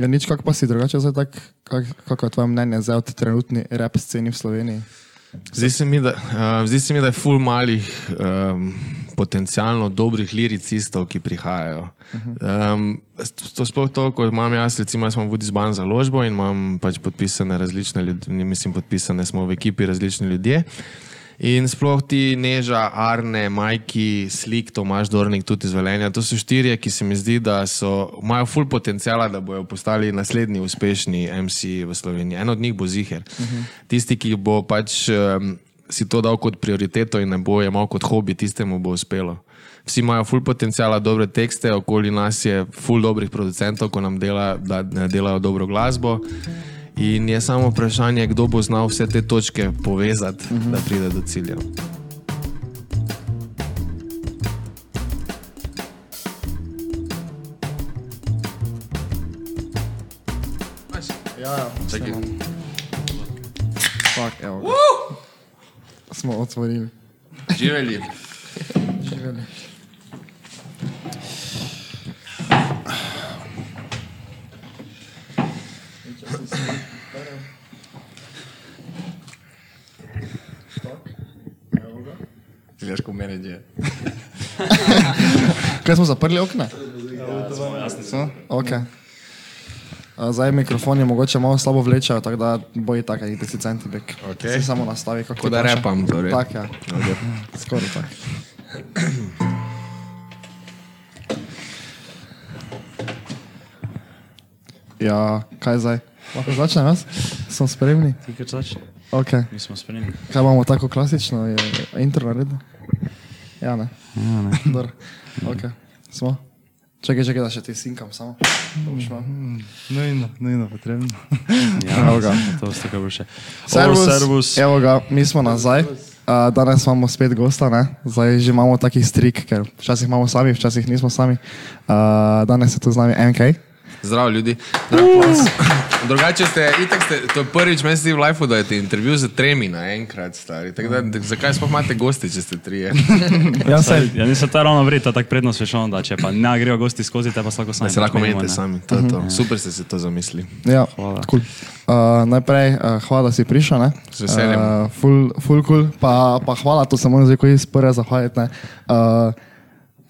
Ja, nič, kako pa si drugače zdaj tak, kak, kako je tvoje mnenje zdaj o trenutni rap sceni v Sloveniji? Zdi se mi, da, uh, zdi se mi, da je ful malih um, potencialno dobrih liricistov, ki prihajajo. Um, to sploh to, ko imam jaz, recimo, jaz imam vodi zban za ložbo in imam pač podpisane različne ljudi, mislim, podpisane smo v ekipi različni ljudje. In sploh ti Neža, Arne, Majki, Slik, Tomaš Dornik, tudi iz Velenja. To so štirje, ki se mi zdi, da so, imajo full potencijala, da bodo postali naslednji uspešni MC v Sloveniji. En od njih bo Ziger. Uh -huh. Tisti, ki bo pač um, si to dal kot prioriteto in ne bo imel kot hobi, tistemu bo uspelo. Vsi imajo full potencijala, dobre tekste, okoli nas je full dobrih producentov, ko nam dela, da, delajo dobro glasbo. In je samo vprašanje, kdo bo znal vse te točke povezati, uh -huh. da pride do cilja. Ja, ja, Čakaj. Fak, evo. ga. Smo otvorili. Živeli. Živeli. Gledaš, ko meni je. Kaj smo zaprli okna? So? Okay. Zdaj mikrofon je mogoče malo slabo vlečejo, tako da boji tako, da si centibek. Okej. Si samo nastavi, kako Kot da repam, torej. Tak, ja. Skoraj tako. Ja, kaj zdaj? Lahko začnem jaz? Sem spremni? Ti kaj začne? Okay. Mi smo spremni. Kaj imamo tako klasično, je intro naredil? Ja, ne. Ja, ne. Dobro. Okay. Smo. Čakaj, čakaj, da še ti sinkam samo. Imel. Nujno, nujno potrebno. Ja, Evo ga. To ste bo še. Servus. Servus. Evo ga, mi smo nazaj. Uh, danes imamo spet gosta, ne? zdaj že imamo taki strik, ker včasih imamo sami, včasih nismo sami. Uh, danes je tu z nami MK. Zdravo, ljudi. Drugače ste, itak ste, to je prvič meni se zdi v lifeu, da je intervju z tremi naenkrat, stari. Tako da, zakaj sploh imate gosti, če ste trije? Ja, Saj, se. ja, nisem ta ravno vrita, tako prednost veš, ono, da če pa ne grejo gosti skozi, te pa se lahko sami. Da se lahko menite sami. To, je to. Super ste si to zamislili. Ja, Hvala. cool. uh, najprej uh, hvala, da si prišel. ne. Z veseljem. Uh, ful, ful cool. pa, pa hvala, to se moram zdaj kot iz prve zahvaliti. ne. Uh,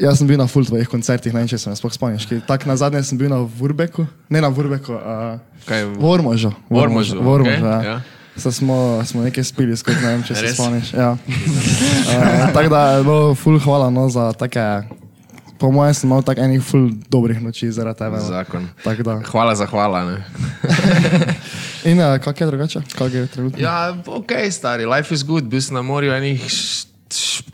jaz sem bil na ful tvojih koncertih, ne vem, če se me sploh spomniš. ki- Tak na zadnje sem bil na Vurbeku, ne na Vurbeku, uh, Kaj, v Ormožu. v Ormožu, v Ormožu, okej, ja. ja. Saj smo, smo nekaj spili, skupaj, ne vem, če se Res? spomniš. Ja. Uh, tako da, no, ful hvala no, za take, po mojem sem imel tako enih ful dobrih noči zaradi tebe. no. Zakon. Tako. Hvala za hvala. Ne? In uh, kak je drugače? Kak je trenutno? Ja, ok, stari, life is good. Bil sem na morju enih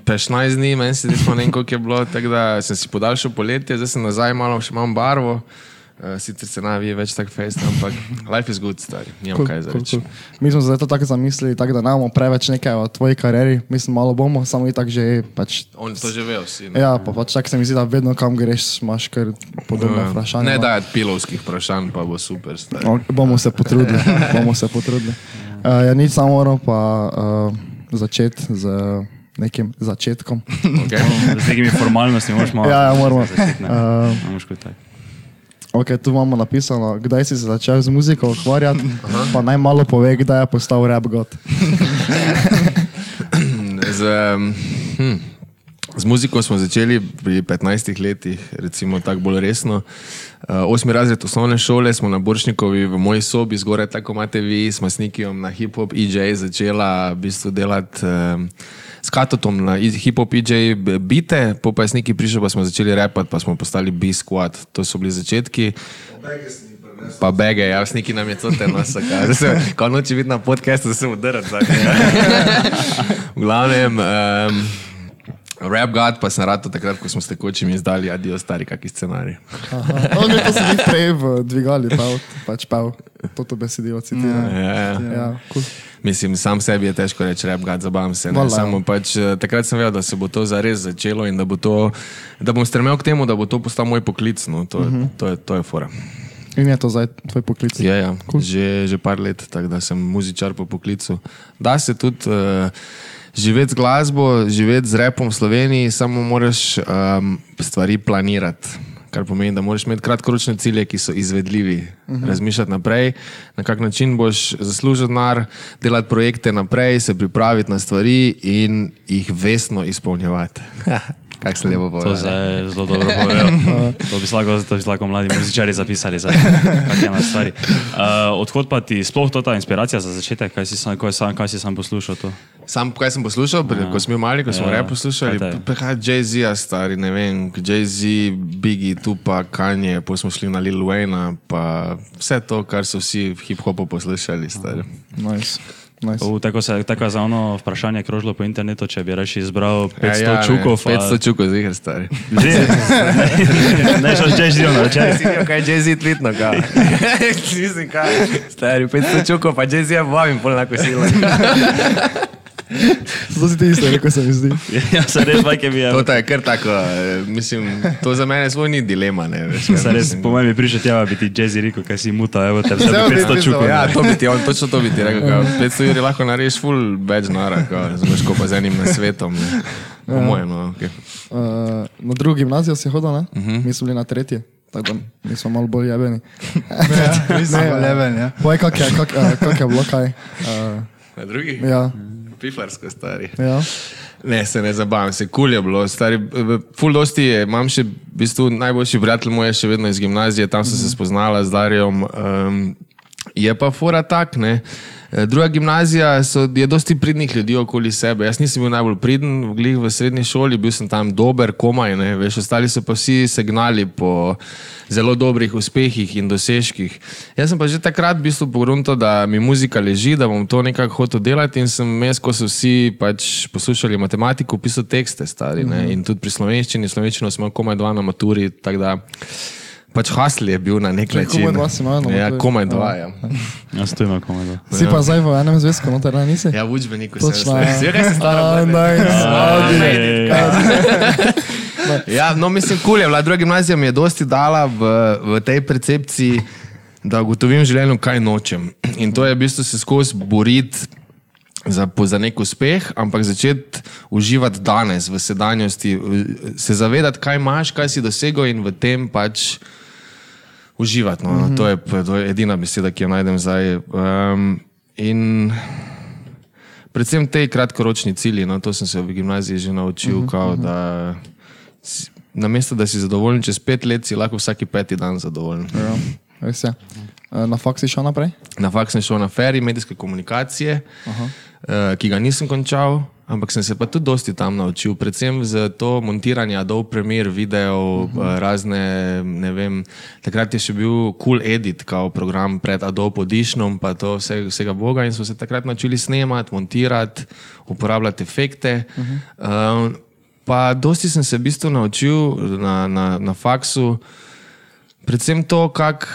15 dni, meni se zdi, ne vem, koliko je bilo, tako da sem si podaljšal poletje, zdaj sem nazaj, malo še imam barvo. Uh, sicer se navi več tak fest, ampak life is good, stari, nimam Cool, kaj za cool, reči. cool. Mi smo zdaj to tako zamislili, tako da ne bomo preveč nekaj o tvoji karieri, mislim, malo bomo, samo itak že. Pač, On to že ve vsi. ne? ja, pa pač tako se mi zdi, da vedno kam greš, imaš kar podobne Ja. vprašanja. Ne no. dajati pilovskih vprašanj, pa bo super. stari. O, bomo se potrudili, bomo se potrudili. Uh, ja, nič samo moramo pa uh, začeti z nekim začetkom. Okay. Z nekimi formalnostmi moraš malo. Ja, ja, moramo. Uh, okay, tu imamo napisano, kdaj si se začel z muziko ukvarjati, pa naj malo pove, kdaj je postal rap god. Z, um, hm, z muziko smo začeli pri 15 letih, recimo tako bolj resno. Uh, osmi razred osnovne šole smo na Boršnikovi v moji sobi, zgoraj tako imate vi, s Masnikijem na hip-hop EJ začela v bistvu delati. Um, S Katotom na i- hip-hop EJ bite, po pa je sniki prišel, pa smo začeli repati, pa smo postali B-squad. To so bili začetki. Pa bege, ja, sniki nam je to te nosa. Ko noči videti na podkastu, da se mu drži. V glavnem, um, rap god pa sem rad takrat, ko smo s tekočimi izdali adijo stari kaki scenarij. On je to se jih prej v dvigali, pev, pač pev, to besedilo citira. Ja, Ja, cool. Mislim, sam sebi je težko reči, rap god, zabavam se. Valjda, ja. Samo pač, eh, takrat sem vedel, da se bo to zares začelo in da, bo to, da bom stremel k temu, da bo to postal moj poklic. No. To, uh -huh. to, je, to je fora. In je to zdaj tvoj poklic. Ja, ja. Cool. Že, že par let, tako da sem muzičar po poklicu. Da se tudi uh, živeti z glasbo, živeti z repom v Sloveniji, samo moraš um, stvari planirati. kar pomeni, da moraš imeti kratkoročne cilje, ki so izvedljivi, uh -huh. razmišljati naprej, na kak način boš zaslužil denar, delati projekte naprej, se pripraviti na stvari in jih vestno izpolnjevati. Kako se lepo To povedal. je zelo dobro povedal. To bi lahko, to bi lahko mladi muzičari zapisali za ena stvari. Uh, odhod pa ti sploh to ta inspiracija za začetek, kaj si sam, kaj sam, kaj si sam poslušal to? Sam, kaj sem poslušal, ja. ko smo bili mali, ko smo Ja. rep poslušali, Kaj Jay-Z, stari, ne vem, Jay-Z, Biggie, Tupac, Kanye, potem smo šli na Lil Wayne, pa vse to, kar so vsi v hip-hopu poslušali, stari. Nice. Nice. U, tako, se, tako je za ono vprašanje krožilo po internetu, če bi reči izbral 500 ja, čukov. Ne, 500 čukov, zihar, stari. Že, ne, šel že na večer. Si videl, kaj je Jay-Z tvitno, kaj? Mislim, kaj. Stari, 500 čukov, pa Jay-Z je vabim, pol enako silo. To si ti isto, rekel se mi zdi. Ja, se res, bajke bi je. To je kar tako, eh, mislim, to za mene svoj ni dilema, ne veš. kaj Se res, po mojem, prišel tja, bi ti Jazzy rekel, kaj si muta, evo te Zdaj bi 500 čukov. Ja, to bi ti, on točno to bi ti rekel. kao, 500 juri lahko narediš full več nara, znaš, ko pa z enim nasvetom. Ne. Po mojem, no, okay. Uh, na drugo gimnazijo si hodil, ne? Uh Mhm. -huh. Mi smo bili na tretji, tako da mi smo malo bolj jebeni. Ja, Ne, da je leven, ja. Povej, kak je, kak, uh, kak je bilo kaj. Uh, Na drugi? ja, Pifarsko stari. ja. Ne, se ne zabavam, se kul je bilo. Stari, ful dosti je, imam še, v bistvu najboljši prijatelj moj je še vedno iz gimnazije, tam sem se spoznala z Darjem. Um, je pa fora tak, ne. Eh, Druga gimnazija so, je dosti pridnih ljudi okoli sebe. Jaz nisem bil najbolj priden, glih v srednji šoli, bil sem tam dober, komaj, ne, veš, ostali so pa vsi signali po zelo dobrih uspehih in dosežkih. Jaz sem pa že takrat v bistvu pogrunto, da mi muzika leži, da bom to nekako hotel delati in sem jaz, ko so vsi pač poslušali matematiko, pisal tekste stari. Ne? In tudi pri slovenščini, slovenščino smo komaj dva na maturi, tako da pač hasl je bil na nek način. komaj dva si imel na Ja, komaj dva, ja. Jaz tu imam komaj. Si pa zdaj v enem zvezku, noter ne nisi? Ja, v učbeniku sem Točno. se. Vse, kaj se A, stara. nice. Ja, no, mislim, kul je bila. Druga gimnazija mi je dosti dala v, v tej percepciji, da ugotovim življenju, kaj nočem. In to je v bistvu se skozi boriti za, za nek uspeh, ampak začeti uživati danes, v sedanjosti, se zavedati, kaj imaš, kaj si dosegel in v tem pač uživati. No. Mm -hmm. to, je, to je edina beseda, ki jo najdem zdaj. Um, in predvsem te kratkoročni cilji, no, to sem se v gimnaziji že naučil, uh -huh, kao, da si, namesto da si zadovoljen čez pet let, si lahko vsaki peti dan zadovoljen. Ja, res je. Uh, na faks si šel naprej? Na faks sem šel na feri medijske komunikacije, uh, ki ga nisem končal, ampak sem se pa tudi dosti tam naučil, predvsem za to montiranje Adobe Premiere videov, uh -huh. razne, ne vem, takrat je še bil Cool Edit, kao program pred Adobe Auditionom, pa to vse, vsega boga in smo se takrat naučili snemati, montirati, uporabljati efekte. Uh -huh. uh, pa dosti sem se v bistvu naučil na, na, na faksu, predvsem to, kako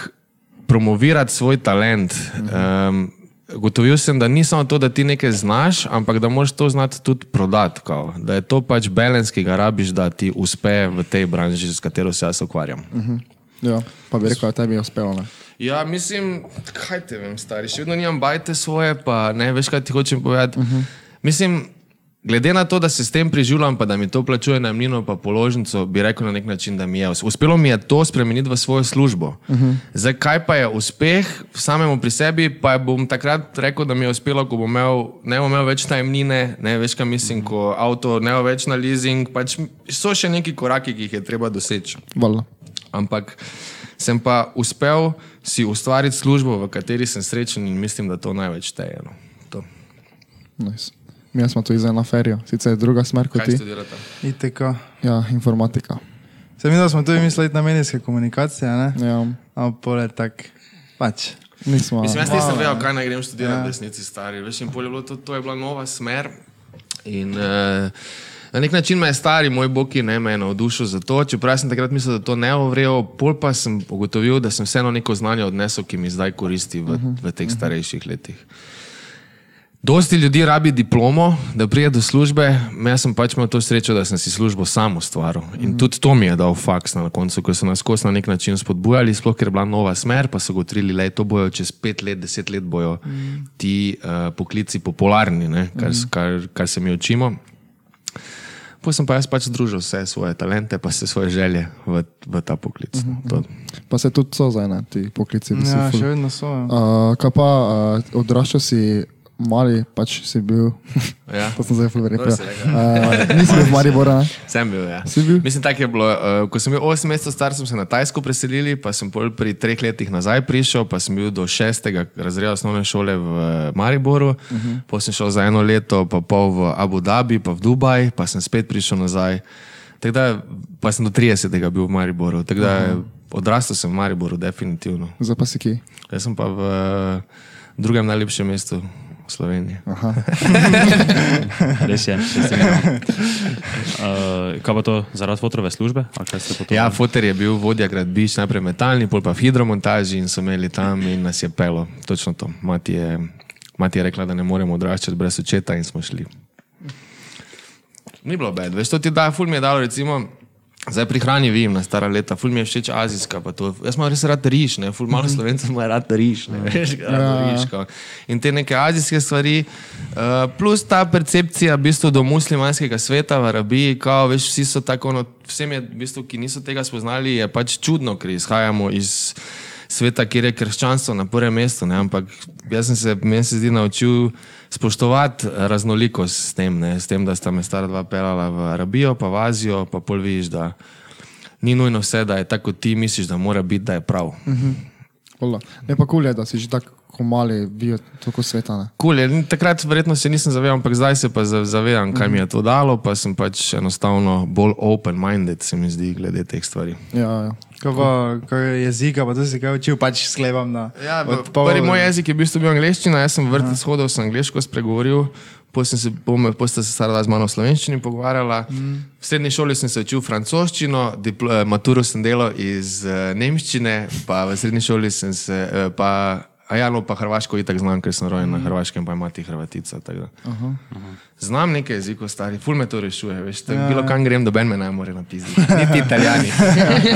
promovirati svoj talent. Um, Gotovil sem, da ni samo to, da ti nekaj znaš, ampak da moraš to znati tudi prodati. Kao. Da je to pač balans, ki ga rabiš, da ti uspe v tej branži, s katero se jaz ukvarjam. Uh -huh. Ja, pa bi rekel, da tebi je uspelo. Ne? Ja, mislim, kaj te vem, stari, še vedno nimam bajte svoje, pa ne veš, kaj ti hočem povedati. Uh -huh. Mislim, glede na to, da se s tem preživljam, pa da mi to plačuje najmnino, pa položnico, bi rekel na nek način, da mi je us- uspelo mi je to spremeniti v svojo službo. Uh -huh. Zdaj, kaj pa je uspeh samemu pri sebi, pa bom takrat rekel, da mi je uspelo, ko bom imel, ne bom imel več najmnine, ne veš, kaj mislim, ko avto ne bo več na leasing, pač so še neki koraki, ki jih je treba doseči. Valjda. Ampak sem pa uspel si ustvariti službo, v kateri sem srečen in mislim, da to največ šteje. No. To. Nice. Mi smo tu zdaj na ferijo, sicer je druga smer kot Kaj ti. ITK. Ja, informatika. Se mi, da smo tudi mislili na medijske komunikacije, ne? Ja, Ampak pole tak, pač. nismo. Mislim, jaz nisem vedel, kaj naj grem študirati Ja. v resnici stari. Veš, in pol je bilo to, to je bila nova smer. In, uh, na nek način me je stari, moj boki, ne me je navdušil za to, čeprav sem takrat mislil, da to ne ovrejo, pol pa sem ugotovil, da sem vseeno neko znanje odnesel, ki mi zdaj koristi v, v teh starejših letih. Dosti ljudi rabi diplomo, da pride do službe, jaz sem pač imel to srečo, da sem si službo sam ustvaril. In tudi to mi je dal faks na koncu, ko so nas skozi na nek način spodbujali, sploh ker je bila nova smer, pa so govorili, da to bojo čez pet let, deset let bojo ti uh, poklici popularni, ne, kar, s- kar, kar se mi učimo. Potem sem pa jaz pač združil vse svoje talente, pa vse svoje želje v, v ta poklic. Uh -huh. Pa se tudi so zdaj na ti poklici. Ja, še vedno so. ja. Uh, kaj pa uh, odraščal si mali, pač si bil. Ja. to sem zdaj rekel. Uh, nisi bil v Mariboru? Sem bil, ja. Si bil? Mislim, tako je bilo. Uh, ko sem bil 8 mesecev star, sem se na Tajsko preselili, pa sem pol pri treh letih nazaj prišel, pa sem bil do šestega razreda osnovne šole v eh, Mariboru, uh -huh. potem sem šel za eno leto, pa pol v Abu Dhabi, pa v Dubaj, pa sem spet prišel nazaj. Tako Da, pa sem do 30. bil v Mariboru. Tako Da, uh -huh. Odrastel sem v Mariboru, definitivno. Zdaj pa si ki. Jaz sem pa v eh, drugem najlepšem mestu v Sloveniji. Aha. Res je. Uh, kaj pa to zaradi fotorove službe? Ja, Foter je bil vodja gradbišč, najprej metalni, pol pa v hidromontaži in so imeli tam in nas je pelo. Točno to. Mati je, mati je rekla, da ne moremo odraščati brez očeta in smo šli. Ni bilo bed, veš, to ti da, ful mi je dalo, recimo, zdaj pri hrani vim na stara leta, ful mi je všeč azijska, pa to, jaz imam res rad riž, ne, ful malo slovencev ima rad riž, ne, veš, rad riž, kao. In te neke azijske stvari, uh, plus ta percepcija v bistvu do muslimanskega sveta v Arabiji, kao, veš, vsi so tako, no, vsem je, v bistvu, ki niso tega spoznali, je pač čudno, ker izhajamo iz sveta, kjer je krščanstvo na prvem mestu. Ne? Ampak jaz sem se, meni se zdi, naučil spoštovati raznolikost s tem, ne? s tem, da sta me stara dva pelala v Arabijo, pa v Azijo, pa pol vidiš, da ni nujno vse, da je tako, kot ti misliš, da mora biti, da je prav. Hola. Ne pa kul je, da si že tako mali bil toliko sveta. Ne? Cool je. Takrat verjetno se nisem zavedal, ampak zdaj se pa za- zavedam, kaj mi je to dalo, pa sem pač enostavno bolj open-minded, se mi zdi, glede teh stvari. Ja, ja. Ko pa ko je jezika, pa to si kaj učil, pač sklepam na. Ja, od pol... Prvi moj jezik je v bistvu bil angliščina, jaz sem v vrtec hodil, sem angliško spregovoril, potem sem se, potem sta se stara z mano v slovenščini pogovarjala. Mm. V srednji šoli sem se učil francoščino, eh, maturo sem delal iz uh, nemščine, pa v srednji šoli sem se, uh, pa, a ja, no, pa hrvaško itak znam, ker sem rojen mm. na hrvaškem, pa ima ti hrvatica. tako da. Znam nekaj jezikov, stari, ful me to rešuje, veš, tako, ja. bilo kam grem, doben me ne more napisati, niti italijani.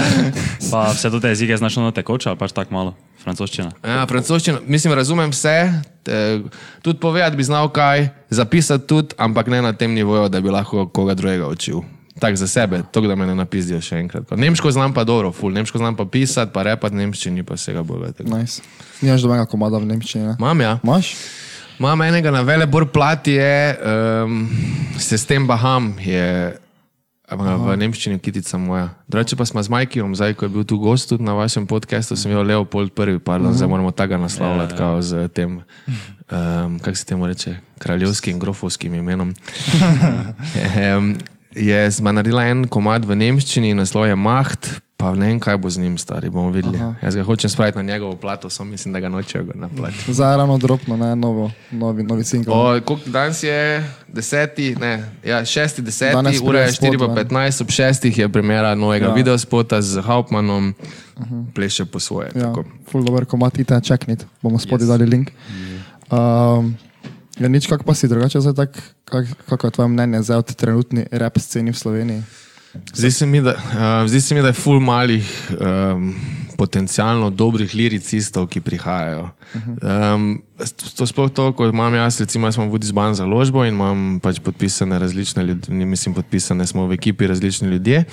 Pa vse to te jezike znaš na tekoče ali pač tako malo? Francoščina. Ja, francoščina, mislim, razumem vse, te, tudi povedati bi znal kaj, zapisati tudi, ampak ne na tem nivoju, da bi lahko koga drugega učil. Tako za sebe, to da me ne napizdijo še enkrat. Nemško znam pa dobro, ful, nemško znam pa pisati, pa repati nemščini, pa vsega bolj. Nice. Nimaš dobenega komada v Nemčiji, ne? Imam ja. Imaš? Imam enega na velebor plati, je um, Sistem Baham, je Aha. v nemščini kitica moja. Drugače pa smo z Majkijem, zdaj ko je bil tu gost tudi na vašem podkastu, sem imel Leopold prvi, pardon, zdaj moramo tega naslavljati ja, ja. z tem, um, kako se temu reče, kraljevskim, grofovskim imenom. um, je naredila en komad v nemščini, naslov je Macht, pa ne vem, kaj bo z njim stari, bomo videli. Aha. Jaz ga hočem spraviti na njegovo plato, samo mislim, da ga nočejo na plati. Zdaj ravno dropno, ne, novo, novi, novi single. O, koliko danes je, deseti, ne, ja, šesti, deseti, Danes ura je prvi 4 spot, pa ne. 15, ob šestih je premjera novega ja. videospota z Hauptmannom, uh -huh. pleše po svoje. Ja, tako. full dober komat, ite čeknit, bomo spodaj yes. dali link. Um, ja, nič, kako pa si drugače zdaj tak, kak, kako je tvoje mnenje zdaj o trenutni rap sceni v Sloveniji? Zdi se mi, da, uh, zdi se mi, da je ful malih um, potencialno dobrih liricistov, ki prihajajo. Um, to sploh to, ko imam jaz, recimo, jaz imam Vudi zban založbo in imam pač podpisane različne ljudi, mislim, podpisane smo v ekipi različni ljudje.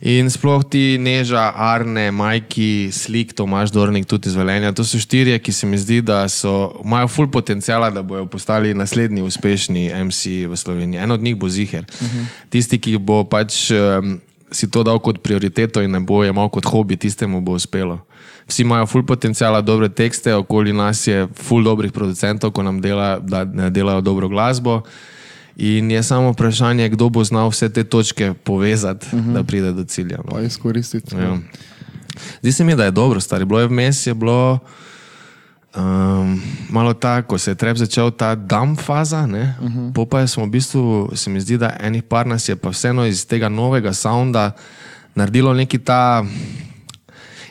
In sploh ti Neža, Arne, Majki, Slik, Tomaš Dornik, tudi iz Velenja. To so štirje, ki se mi zdi, da so, imajo full potencijala, da bodo postali naslednji uspešni MC v Sloveniji. En od njih bo Ziher. Uh -huh. Tisti, ki bo pač um, si to dal kot prioriteto in ne bo jemal kot hobi, tistemu bo uspelo. Vsi imajo full potencijala, dobre tekste, okoli nas je full dobrih producentov, ko nam dela, da, delajo dobro glasbo. In je samo vprašanje, kdo bo znal vse te točke povezati, uh -huh. da pride do cilja. No. Pa izkoristiti. Ja. Zdi se mi, da je dobro, stari. Bilo je vmes, je bilo um, malo tako, ko se je trep začel ta dam faza, uh -huh. po pa smo v bistvu, se mi zdi, da enih par nas je pa vseeno iz tega novega sounda naredilo neki ta.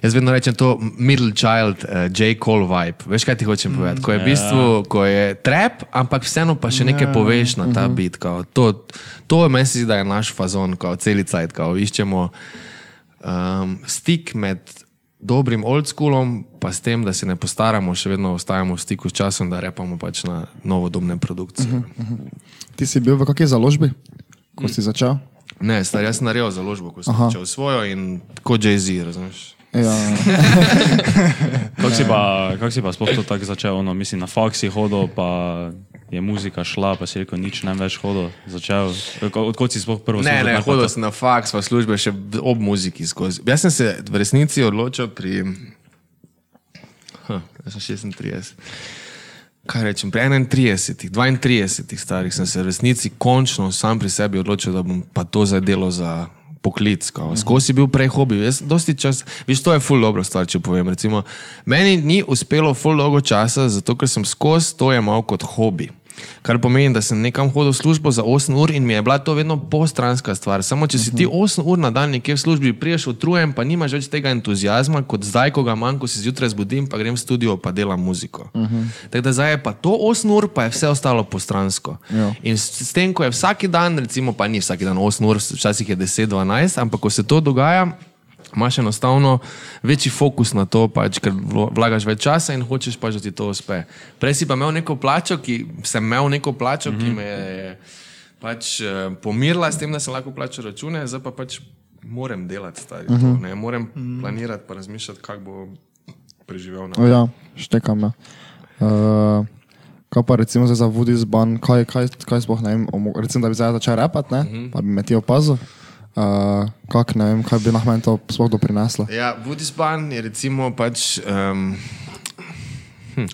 Jaz vedno rečem to middle child, uh, J. Cole vibe. Veš, kaj ti hočem povedati? Ko je v bistvu, ko je trap, ampak vseeno pa še nekaj poveš na ta bit. Kao, to, to meni se zdi, da je naš fazon, kao celica, kao iščemo um, stik med dobrim old schoolom, pa s tem, da se ne postaramo, še vedno ostajamo v stiku s časom, da repamo pač na novodobne produkcije. Uh -huh. Ti si bil v kakšni založbi? ko si začel? Ne, star, jaz sem naredil založbo, ko sem začel svojo in kot Jay-Z, razumeš. Ja, Kako si pa, kak si pa sploh to tako začel? Ono, mislim, na faksi hodil, pa je muzika šla, pa si rekel, nič ne več hodil. Začel, odkot si sploh prvo Ne, službo ne, najprej hodil sem na faks, pa službe še ob muziki skozi. Jaz sem se v resnici odločil pri. Huh, jaz sem 36. Kaj rečem, pri 31, 32 starih sem se v resnici končno sam pri sebi odločil, da bom pa to za delo za poklic. kao. Skozi si bil prej hobi. Jaz dosti čas, viš, to je ful dobro stvar, če povem. Recimo, meni ni uspelo ful dolgo časa, zato ker sem skozi to jemal kot hobi. Kar pomeni, da sem nekam hodil v službo za 8 ur in mi je bila to vedno postranska stvar. Samo če si ti 8 ur na dan nekje v službi, priješ utrujen, pa nimaš več tega entuzijazma, kot zdaj, ko ga manj, ko se zjutraj zbudim, pa grem v studio, pa delam muziko. Uh -huh. Tako da zdaj je pa to 8 ur, pa je vse ostalo postransko. Ja. In s, s tem, ko je vsak dan, recimo pa ni vsak dan 8 ur, včasih je 10-12, ampak ko se to dogaja, imaš enostavno večji fokus na to, pač, ker vlagaš več časa in hočeš pač, da ti to uspe. Prej si pa imel neko plačo, ki sem imel neko plačo, mm -hmm. ki me je pač, eh, pomirila s tem, da sem lahko plačal račune, zdaj pa pač moram delati stari. Mm -hmm. to, ne, moram planirati pa razmišljati, kako bo preživel. Na. ja štekam. Ja. Uh, kaj pa recimo za Woodies Ban, kaj, kaj, kaj sploh ne vem, recimo da bi zdaj začel repat, ne, uh -huh. pa bi me ti opazil. Uh, kak ne vem, kaj bi na meni to sploh doprineslo. Ja, Budisban je recimo pač. Um, hm,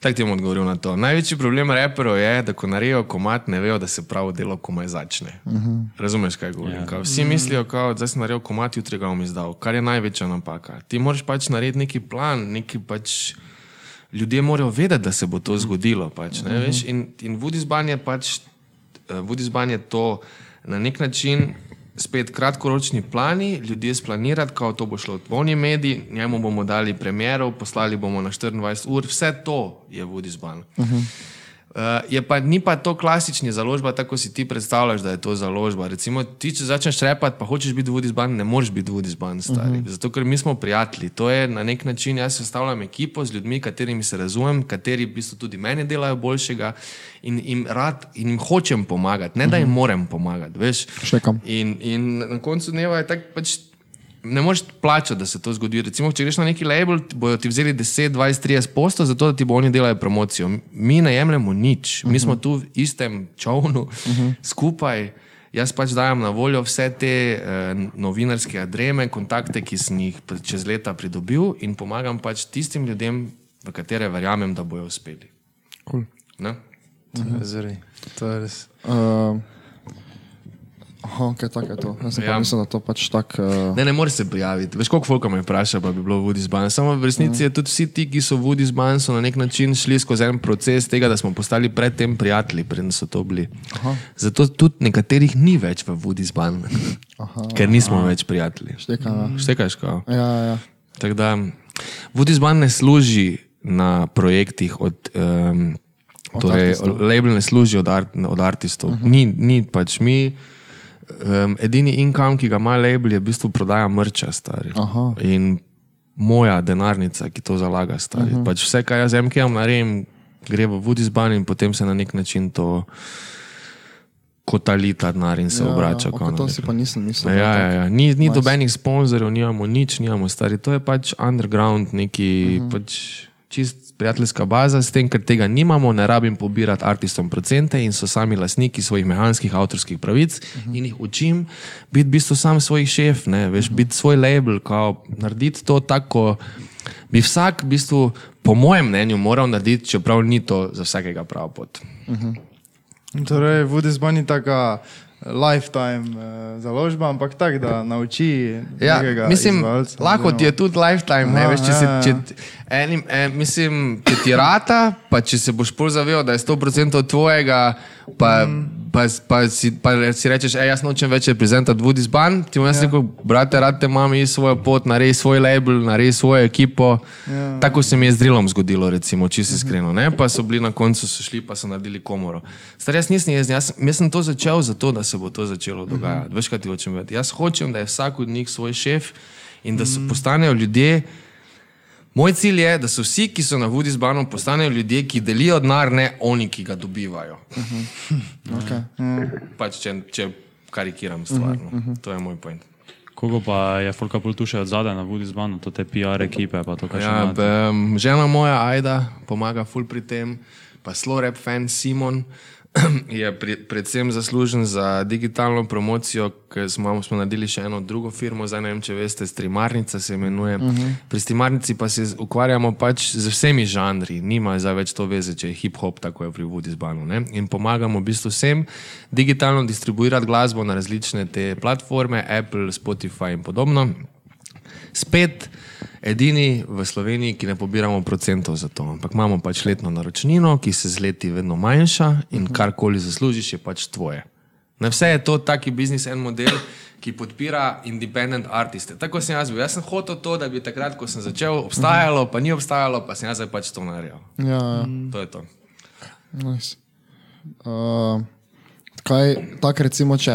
Tako ti bom odgovoril na to. Največji problem reperov je, da ko naredijo komat, ne vejo, da se pravo delo komaj začne. Uh -huh. Razumeš, kaj govorim? Yeah. Vsi mislijo, kao, da si naredil komat, jutri ga bom izdal, kar je največja napaka. Ti moraš pač narediti neki plan, neki pač. Ljudje morajo vedeti, da se bo to zgodilo. Pač, ne, veš? in in Budisban je pač uh, Budisban je to na nek način spet kratkoročni plani, ljudje splanirati, kako to bo šlo v polni mediji, njemu bomo dali premjero, poslali bomo na 24 ur, vse to je Budisban. Uh -huh. Uh, je pa ni pa to klasični založba, tako si ti predstavljaš, da je to založba. Recimo, ti, če začneš repati, pa hočeš biti vodizban, ne moreš biti vodizban, stari. Uh -huh. Zato, ker mi smo prijatelji. To je na nek način, jaz sestavljam ekipo z ljudmi, katerimi se razumem, kateri v bistvu tudi meni delajo boljšega in jim rad in jim hočem pomagati, ne da jim moram pomagati. Veš? Štekam. In, in na koncu dneva je tako pač. Ne moreš plačati, da se to zgodi. Recimo, če greš na neki label, ti bodo ti vzeli 10, 20, 30 postov, zato da ti bo oni delali promocijo. Mi ne jemljemo nič, mi smo tu v istem čovnu, skupaj. Jaz pač dajem na voljo vse te uh, novinarske adreme, kontakte, ki sem jih čez leta pridobil in pomagam pač tistim ljudem, v katere verjamem, da bojo uspeli. Cool. Ne? Je zri. To je res. Uh, aha, kaj tako je to. Jaz sem ja. Ja. mislil, da to pač tako. Uh, Ne, ne moreš se prijaviti. Veš, koliko folka me vpraša, pa bi bilo Woody Zban. Samo v resnici je tudi vsi ti, ki so Woody Zban, so na nek način šli skozi en proces tega, da smo postali predtem prijatelji, preden so to bili. Aha. Zato tudi nekaterih ni več v Woody Zban, ker nismo aha. več prijatelji. Štekam, ja. Štekaš, kao. Ja, ja. Tako da Woody Zban ne služi na projektih od. Um, Torej, label ne služi od, art, od artistov. Uh -huh. ni, ni pač mi. Um, edini income, ki ga ima label, je v bistvu prodaja mrča, stari. Aha. In moja denarnica, ki to zalaga, stari. Uh -huh. pač vse, kar jaz z MKM naredim, gre v Woodisban in potem se na nek način to kotali ta denar in se ja, obrača. Ja, okay, na to si pa nisem mislil. Ja, da ja, ja. Ni, ni dobenih sponzorjev, nimamo nič, nimamo stari. To je pač underground, neki uh -huh. pač čist prijateljska baza, s tem, ker tega nimamo, ne rabim pobirati artistom procente in so sami lastniki svojih mehanskih avtorskih pravic uh -huh. in jih učim biti v bistvu sam svoj šef, ne, veš, uh -huh. biti svoj label, kao narediti to tako. Bi vsak, v bistvu, po mojem mnenju, moral narediti, čeprav ni to za vsakega prava pot. Torej, Vodisban je taka lifetime uh, založba, ampak tako, da nauči Ja, mislim, izvajalca lahko ti je tudi lifetime. Ne, Aha, veš, če, se, ja. če, enim, en, mislim, če ti rata, pa če se boš bolj zavedal, da je 100% tvojega, pa, mm. pa, pa, si, pa si rečeš, ej, jaz nočem več reprezentati Woody Zban, ti bom jaz ja. rekel, brate, rad te imam, iz svojo pot, naredi svoj label, naredi svojo ekipo. Ja. Tako se mi je z Drilom zgodilo, recimo, čisto iskreno. Ne? Pa so bili na koncu, so šli, pa so naredili komoro. Star, jaz nisem jezen, jaz, jaz sem to začel zato, da se bo to začelo dogajati. Uh -huh. Veš, kaj ti hočem vedeti? Jaz hočem, da je vsak od njih svoj šef in da so, postanejo ljudje. Moj cilj je, da so vsi, ki so na vodi z banom, postanejo ljudje, ki delijo denar, ne oni, ki ga dobivajo. Okay. Pač, če, če karikiram stvar. No. To je moj point. Kogo pa je Folka pol tu še od zadaj na Vudi zbanu, to te PR ekipe, pa to Ja, imate? b, um, žena moja Aida pomaga ful pri tem, pa slow rap fan Simon je pri, predvsem zaslužen za digitalno promocijo, ker smo, smo naredili še eno drugo firmo, zdaj ne vem, če veste, Streamarnica se imenuje. Uh -huh. Pri Streamarnici pa se ukvarjamo pač z vsemi žanri, nima zdaj več to veze, če je hip-hop, tako je pri Vudi zbanu. In pomagamo v bistvu vsem digitalno distribuirati glasbo na različne te platforme, Apple, Spotify in podobno. Spet edini v Sloveniji, ki ne pobiramo procentov za to, ampak imamo pač letno naročnino, ki se z leti vedno manjša in karkoli zaslužiš, je pač tvoje. Na vse je to taki biznis en model, ki podpira independent artiste. Tako sem jaz bil. Jaz sem hotel to, da bi takrat, ko sem začel, obstajalo, pa ni obstajalo, pa sem jaz pač to naredil. Ja, ja. To je to. Nice. Uh, kaj, tak recimo, če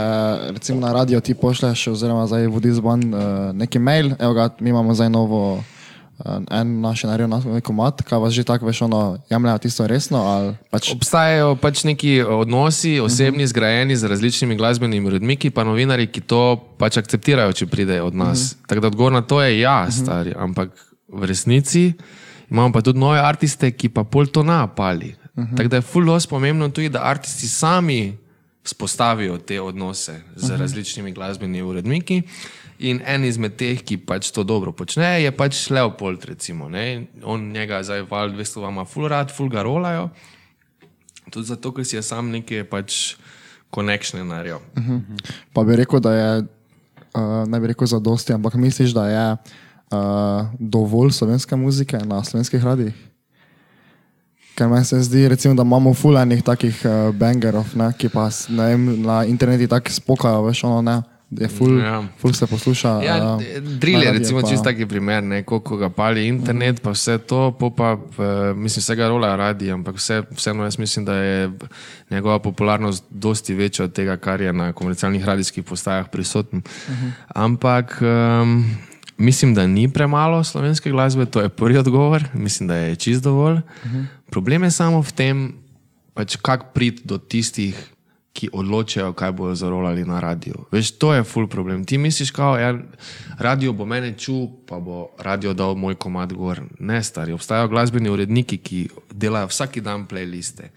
recimo na radio ti pošleš, oziroma zdaj vodi zban uh, neki mail, evo ga, mi imamo zdaj novo, uh, en naš je naredil nas- neko mat, kaj vas že tako veš, ono, jemljajo tisto resno, pač, Obstajajo pač neki odnosi, osebni, zgrajeni z različnimi glasbenimi uredniki, pa novinari, ki to pač akceptirajo, če pridejo od nas. Uh -huh. Tako da odgovor na to je ja, stari, ampak v resnici imamo pa tudi nove artiste, ki pa pol to napali. Uh -huh. Tako da je fully pomembno tudi, da artisti sami spostavijo te odnose z uh -huh. različnimi glasbenimi uredniki. In en izmed teh, ki pač to dobro počne, je pač Leopold. Recimo, ne. On njega zdaj val 200 vama ful rad, ful ga rolajo. Tudi zato, ker si je sam neke pač konekšne naredil. pa bi rekel, da je, uh, ne bi rekel za dosti, ampak misliš, da je uh, dovolj slovenske muzike na slovenskih radijih? Ker meni se zdi, recimo, da imamo fulanih takih uh, bangerov, ne, ki pa ne vem, na internetu tako spokajo, veš, ono ne. Je ful, Ja. ful se posluša. Ja, uh, drill je recimo pa- čist taki primer, ne, koliko ga pali internet, pa vse to, po pa, eh, mislim, vsega rola radi, ampak vse, vseeno jaz mislim, da je njegova popularnost dosti večja od tega, kar je na komercialnih radijskih postajah prisoten. Ampak um, mislim, da ni premalo slovenske glasbe, to je prvi odgovor, mislim, da je čist dovolj. Problem je samo v tem, pač kako priti do tistih, ki odločajo, kaj bodo zarolali na radiju. Veš, to je full problem. Ti misliš, da ja, radio bo mene čul, pa bo radio dal moj komad gor. Ne, stari. Obstajajo glasbeni uredniki, ki delajo vsak dan playliste.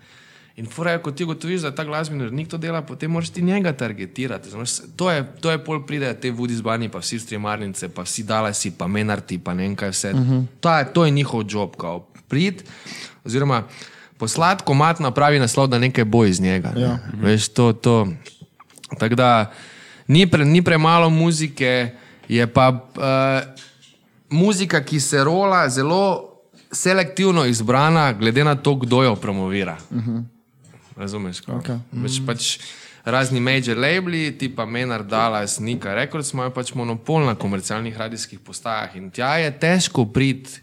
In furajo, ko ti gotoviš, da ta glasbeni urednik to dela, potem moraš ti njega targetirati. Znaš, to, je, to je pol pride te vodi zbani, pa vsi streamarnice, pa vsi dalasi, pa menarti, pa ne vem kaj vse. Uh -huh. to, je, to je njihov job, kao prid, oziroma poslati komat na pravi naslov, da nekaj bo iz njega. Ne? Ja. Veš, to, to. Tako da ni, pre, ni premalo muzike, je pa uh, muzika, ki se rola, zelo selektivno izbrana, glede na to, kdo jo promovira. Uh -huh. Razumeš? Okay. Veš, pač razni major labeli, tipa Menard, Dallas, Nika Records, imajo pač monopol na komercialnih radijskih postajah in tja je težko priti.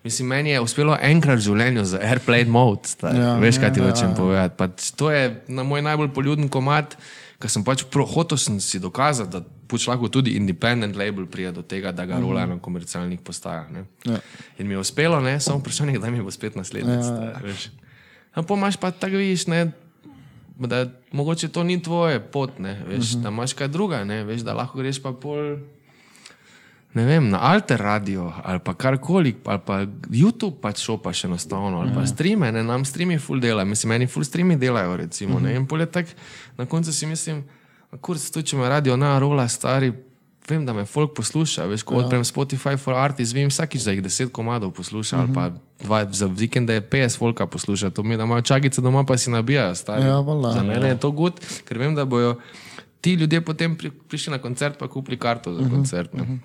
Mislim, meni je uspelo enkrat v življenju z airplane mode. Ja, Ja, Veš, kaj ti ja, hočem ja. povedati. Pač to je na moj najbolj poljuden komat, ker sem pač pro- hotel sem si dokazati, da pač lahko tudi independent label pride do tega, da ga Mhm. rola na komercialnih postajah. Ne? Ja. In mi je uspelo, ne? samo vprašanje, kdaj mi bo spet naslednjič. Ja. Ja, pa imaš pa tako, vidiš, ne, da mogoče to ni tvoje pot, ne, veš, uh -huh. da imaš kaj druga, ne, veš, da lahko greš pa pol. Ne vem, na alter radio ali pa karkoli, ali pa YouTube pač šopaš enostavno, ali pa streame, ne, nam streami full dela, mislim, meni full streami delajo, recimo, ne, in pol je tak, na koncu si mislim, kurc, tu če me radio na rola stari, vem, da me folk posluša, veš, ko odprem Spotify for Artists, vem vsakič, da jih deset komadov posluša, ali pa dva, za vikende je 50 folka posluša, to mi, da imajo čakice doma, pa si nabijajo, stari. Ja, valjda. Za mene je to gut, ker vem, da bojo ti ljudje potem pri, prišli na koncert, pa kupili karto za koncert. Ne.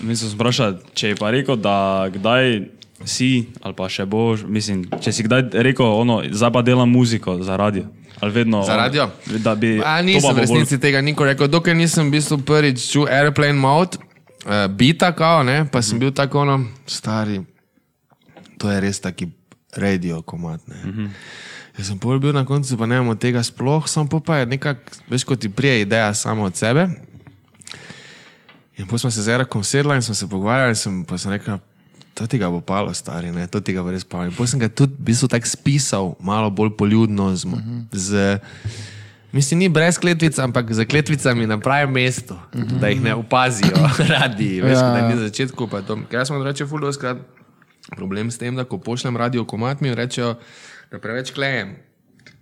Mislim, sprašati, če je pa rekel, da kdaj si, ali pa še boš, mislim, če si kdaj rekel, ono, zdaj pa delam muziko za radio. Ali vedno. Za radio? Da bi, A, to nisem v bo bolj- resnici tega nikoli rekel, dokler nisem v bistvu prvič čul airplane mode, uh, bita kao, ne, pa sem bil tako ono, stari, to je res taki radio komat. Ne. Uh -huh. Jaz sem pol bil na koncu, pa ne vem od tega sploh, sem pa pa je nekako, veš, kot ti prije ideja samo od sebe. In potem smo se z Erakom sedla in smo se pogovarjali, sem, pa sem rekel, to ti ga bo palo, stari, ne, to ti ga bo res palo. In potem sem ga tudi v bistvu tako spisal, malo bolj poljudno, z, uh -huh. z Mislim, ni brez kletvic, ampak za kletvicami na pravem mestu, mm -hmm. da jih ne opazijo radi. Veš, Ja, ja, na začetku. pa to- Ker Jaz sem reče, fuldo skrat problem s tem, da ko pošljem radio komat, mi rečejo, da preveč klejem.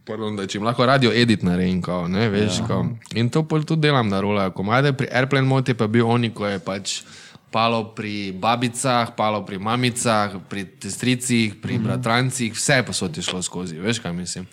Pardon, da če jim lahko radio edit naredim, kao, ne, veš, ja. kao. in to pol tudi delam na rola komade. Pri Airplane Moti pa je bil oni, ko je pač palo pri babicah, palo pri mamicah, pri testricih, pri mm. bratrancih, vse posod je šlo skozi, veš kaj mislim.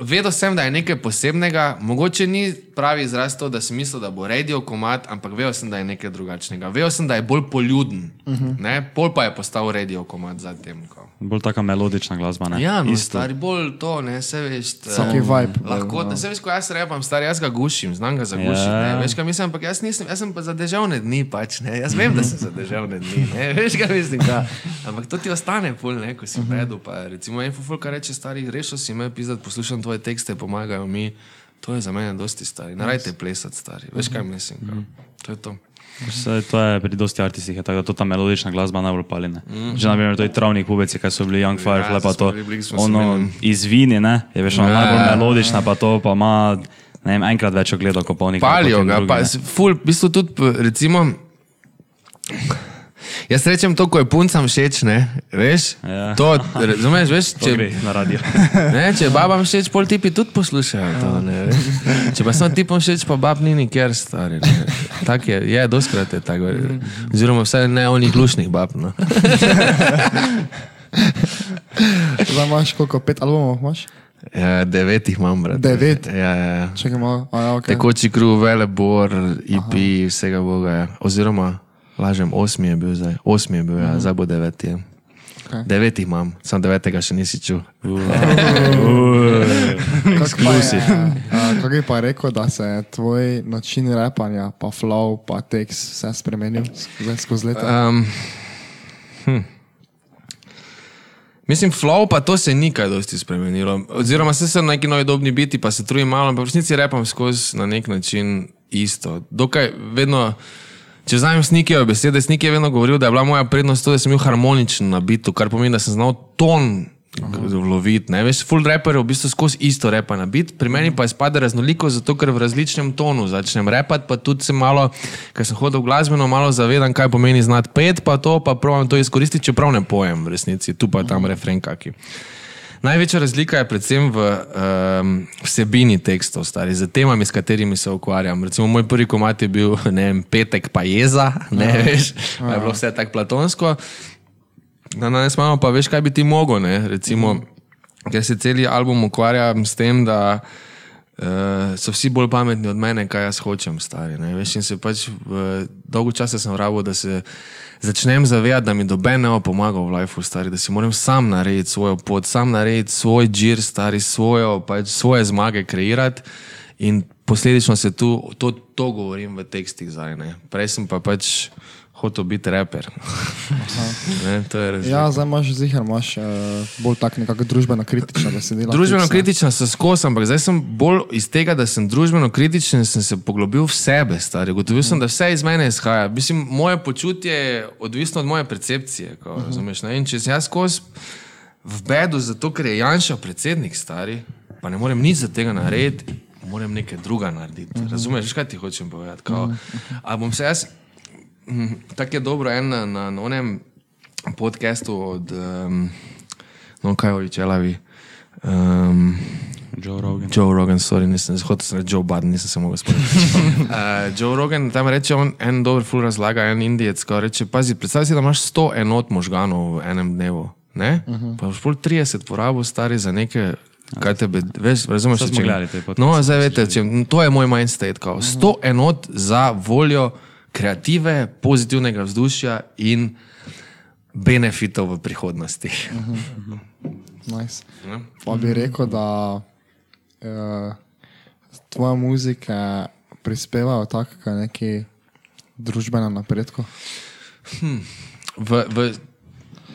Vedel sem, da je nekaj posebnega, mogoče ni pravi izraz to, da sem mislil, da bo radio komat, ampak vedel sem, da je nekaj drugačnega. Vedel sem, da je bolj poljuden, uh -huh. pol pa je postal radio komat zatem. Ko. Bolj taka melodična glasba. Ne? Ja, no, Isto. stari bolj to, ne, se veš. t- Vsaki vibe. Lahko, ne, se veš, ko jaz repam, stari, jaz ga gušim, znam ga zagušiti. Ja. Ja. Veš, kaj mislim, ampak jaz nisem, jaz sem pa za deževne dni, pač, ne, jaz vem, da sem za deževne dni, ne, veš, kaj mislim, ka. ampak to ti ostane pol, ne, ko si v redu, pa recimo en fufulka reče, stari, rešil si me pisati, poslušam tvoje tekste, pomagajo mi, to je za mene dosti stari, narajte plesati, stari, veš, kaj mislim, ka. to je to. Vse, to je pri dosti artistih, je tako da to ta melodična glasba najbolj pali. Ne? Že na primer to je travnik pubeci, kaj so bili Young Firefly, Ja, pa to bili, ono izvini, ne, je veš, ona Ja, najbolj ja, melodična, pa to pa ima, ne vem, enkrat več ogledov kot polnih. Palijo ga, pa s- ful, v bistvu tudi, recimo, jaz rečem to, ko je puncam všeč, ne, veš? Ja. To, razumeš, veš, Če gre ne, če babam všeč, pol tipi tudi poslušajo to, ne, veš? Če pa sem tipom všeč, pa bab ni nikjer stari, ne. Tak je, je, doskrat je tako, oziroma vsaj ne onih glušnih bab, no. Zdaj imaš koliko, pet albumov imaš? Ja, devet jih imam, brat. Devet? Ja, ja, ja. Čakaj malo, a ja, ok. Tekoči kruh, velebor, IP, vsega boga. Ja. Oziroma, lažem, osmi je bil zdaj. Osmi je bil, ja, zdaj bo deveti. Ja. Okay. Devet jih imam, sam devetega še nisi čul. Exclusive. Kako je pa rekel, da se je tvoj način repanja, pa flow, pa tekst vse spremenil skozi, skozi leta? Um, hm. Mislim, flow pa to se ni kaj dosti spremenilo. Oziroma, se sem na neki novi dobni biti, pa se trudim malo, ampak v resnici repam skozi na nek način isto. Dokaj vedno, če vzamem snikijo besede, snik je vedno govoril, da je bila moja prednost to, da sem bil harmoničen na bitu, kar pomeni, da sem znal ton loviti. Veš, full rapper je v bistvu skozi isto repa na bit, pri meni pa izpade raznoliko, zato ker v različnem tonu začnem repati, pa tudi se malo, ker sem hodil glasbeno, malo zavedam, kaj pomeni znati pet, pa to pa pravim to izkoristiti, čeprav ne pojem v resnici, tu pa tam refren kaki. Največja razlika je predvsem v um, vsebini tekstov, stari, z temami, s katerimi se ukvarjam. Recimo, moj prvi komat je bil vem, petek, pa jeza, ne ja. veš, pa je bilo vse tako platonsko. Danes imamo pa veš, kaj bi ti mogel. Ne? Recimo, ker se cel album ukvarjam s tem, da uh, so vsi bolj pametni od mene, kaj jaz hočem, stari. Ne? Veš, in se pač v, dolgo časa sem rabo, da se začnem zavedati, da mi doben ne bo pomagal v lifeu, stari, da si moram sam narediti svojo pot, sam narediti svoj džir, stari, svojo, pač, svoje zmage kreirati. In posledično se tu, to, to govorim v tekstih zdaj. Prej sem pa pač hotel biti raper. ne, to je razlika. Ja, zdaj imaš zihar, imaš uh, bolj tak nekako družbeno kritično besedilo. Družbeno ne. kritična sem skozi, ampak zdaj sem bolj iz tega, da sem družbeno kritičen, sem se poglobil v sebe, stari. Gotovil sem, da vse iz mene izhaja. Mislim, moje počutje je odvisno od moje percepcije. Ko, uh -huh. razumeš, ne? In če sem jaz skozi v bedu, zato ker je Janša predsednik stari, pa ne morem nič za tega narediti, moram nekaj druga narediti. Uh -huh. Razumeš, kaj ti hočem povedati? Kao. A bom se jaz, tako je dobro en na, na, onem podcastu od, um, no kaj ovi čelavi. Um, Joe Rogan. Joe Rogan, sorry, nisem hotel sem reči Joe Biden, nisem se mogel spomniti. uh, Joe Rogan tam reče, on en dober ful razlaga, en indijec, ko reče, pazi, predstavljaj si, da imaš 100 enot možganov v enem dnevu, ne? Uh -huh. Pa boš pol 30 porabil stari za neke, kaj tebe, veš, razumeš, če- gledali te podcaste, No, zdaj veste, če, to je moj mindstate, kao, 100 enot za voljo kreative, pozitivnega vzdušja in benefitov v prihodnosti. Nice. Ja. Pa bi rekel, da uh, tvoja muzika prispeva tako k neki družbenem napredku. v, v,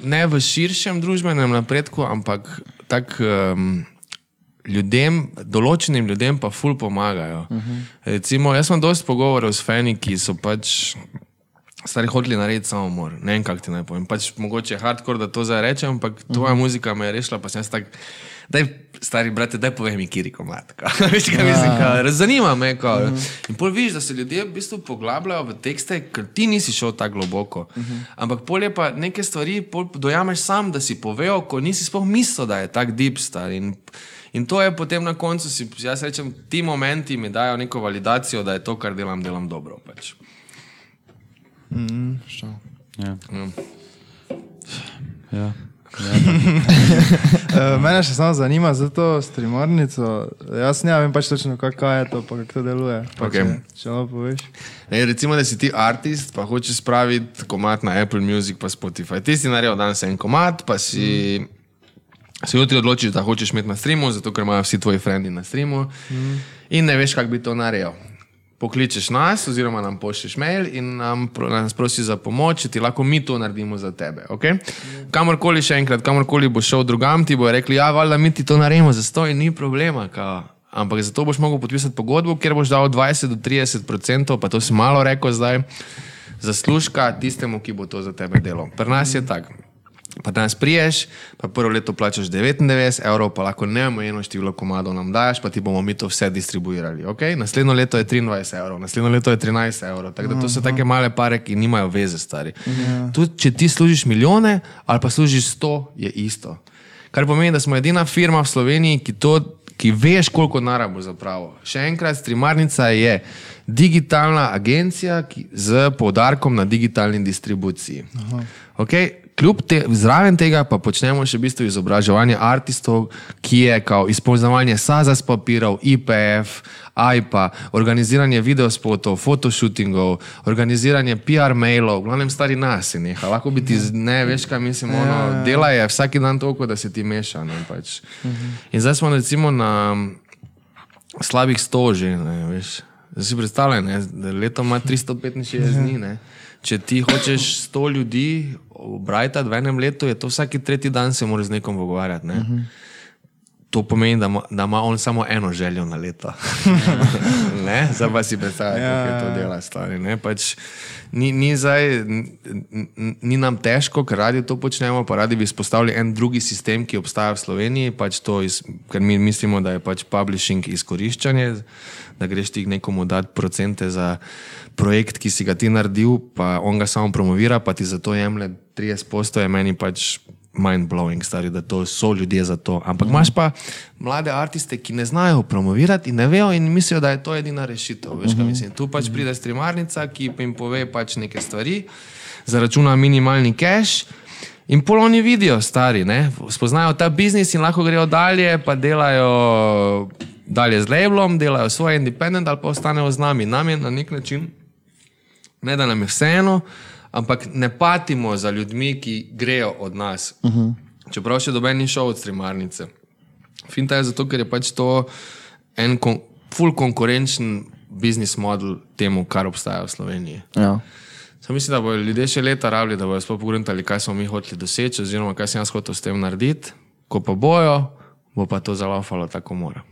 ne v širšem družbenem napredku, ampak tak, um, ljudem, določenim ljudem pa ful pomagajo. Uh -huh. Recimo, jaz sem dosti pogovorov s fani, ki so pač stari hoteli narediti samomor. Ne vem, kako ti naj povem. Pač mogoče je hardcore, da to zdaj rečem, ampak tvoja uh -huh. muzika me je rešila, pa sem jaz tak. Daj, stari brate, daj povej mi, kiri komat. ka. Veš, kaj mislim, ka, zanima me. Ka. Uh -huh. In pol vidiš, da se ljudje v bistvu poglabljajo v tekste, ker ti nisi šel tako globoko. Uh -huh. Ampak pol je pa neke stvari, pol dojameš sam, da si povedal, ko nisi sploh mislil, da je tak deep star. In, in to je potem na koncu, si, jaz rečem, ti momenti mi dajo neko validacijo, da je to, kar delam, delam dobro. Pač. Šel. Ja. Mm. Ja. Uh, mene še samo zanima za to streamarnico. Jaz ne vem pač točno, kaj je to, pa kako to deluje. Pa Okej. Če, če malo poveš. Ne, recimo, da si ti artist, pa hočeš spraviti komat na Apple Music, pa Spotify. Ti si naredil danes en komat, pa si. Mm. Se jutri odločiš, da hočeš imeti na streamu, zato ker imajo vsi tvoji frendi na streamu, mm. in ne veš, kako bi to naredil. Pokličeš nas, oziroma nam pošlješ mail in nam, nas prosiš za pomoč, ti lahko mi to naredimo za tebe. Okay? Kamorkoli še enkrat, kamorkoli boš šel drugam, ti bo rekli, ja, valjda mi ti to naredimo, zato ni problema. Kao. Ampak zato boš mogel podpisati pogodbo, kjer boš dal 20 do 30 odstotkov, pa to si malo rekel zdaj, zaslužka tistemu, ki bo to za tebe delal. Pri nas je tako. Pa danes priješ, pa prvo leto plačaš 99 evrov, pa lahko neomejeno število komadov nam daš, pa ti bomo mi to vse distribuirali. Okay? Naslednjo leto je 23 evrov, naslednjo leto je 13 evrov. Tako da to so take male pare, ki nimajo veze, stari. Tudi če ti služiš milijone ali pa služiš 100, je isto. Kar pomeni, da smo edina firma v Sloveniji, ki, to, ki veš, koliko denarja bo zapravo. Še enkrat, streamarnica je digitalna agencija ki, z poudarkom na digitalni distribuciji. Okay? Kljub te, zraven tega pa počnemo še v bistvu izobraževanje artistov, ki je kao izpolnjevanje SAZAS papirov, IPF, AIPA, organiziranje videospotov, fotoshootingov, organiziranje PR mailov, v glavnem stari nas je neha. Lahko bi ti, ne veš, kaj mislim, ono, dela je vsak dan toliko, da se ti meša. Ne, pač. In zdaj smo recimo na slabih 100 že, ne, veš. Zdaj si predstavljaj, ne, leto ima 365 dni. Ne. Če ti hočeš 100 ljudi obrajati v enem letu, je to vsak tretji dan se moraš z nekom pogovarjati. Ne. To pomeni, da ima, da ima on samo eno željo na leto. Ne? Zdaj pa si predstavljaj, ja, kako to dela stvari. ne. Pač, ni, ni, zdaj, ni nam težko, ker radi to počnemo, pa radi bi izpostavili en drugi sistem, ki obstaja v Sloveniji, pač to iz, ker mi mislimo, da je pač publishing izkoriščanje, da greš ti nekomu dati procente za projekt, ki si ga ti naredil, pa on ga samo promovira, pa ti za to jemlje 30 posto, je meni pač mind blowing, stari, da to so ljudje za to. Ampak imaš pa mlade artiste, ki ne znajo promovirati in ne vejo in mislijo, da je to edina rešitev. Veš, kaj mislim? Tu pač pride streamarnica, ki jim pove pač neke stvari, zaračuna minimalni cash. In pol oni vidijo, stari, ne? spoznajo ta biznis in lahko grejo dalje, pa delajo dalje z labelom, delajo svoj independent ali pa ostanejo z nami. Nam je na nek način ne da nam je vseeno, ampak ne patimo za ljudmi, ki grejo od nas. Uh -huh. Čeprav še doben ni šel od streamarnice. Finta je zato, ker je pač to en kon full konkurenčen biznis model temu, kar obstaja v Sloveniji. Ja. Sam mislim, da bodo ljudje še leta rabili, da bodo sploh pogledali, kaj smo mi hoteli doseči, oziroma kaj sem jaz hotel s tem narediti. Ko pa bojo, bo pa to zalaufalo tako mora.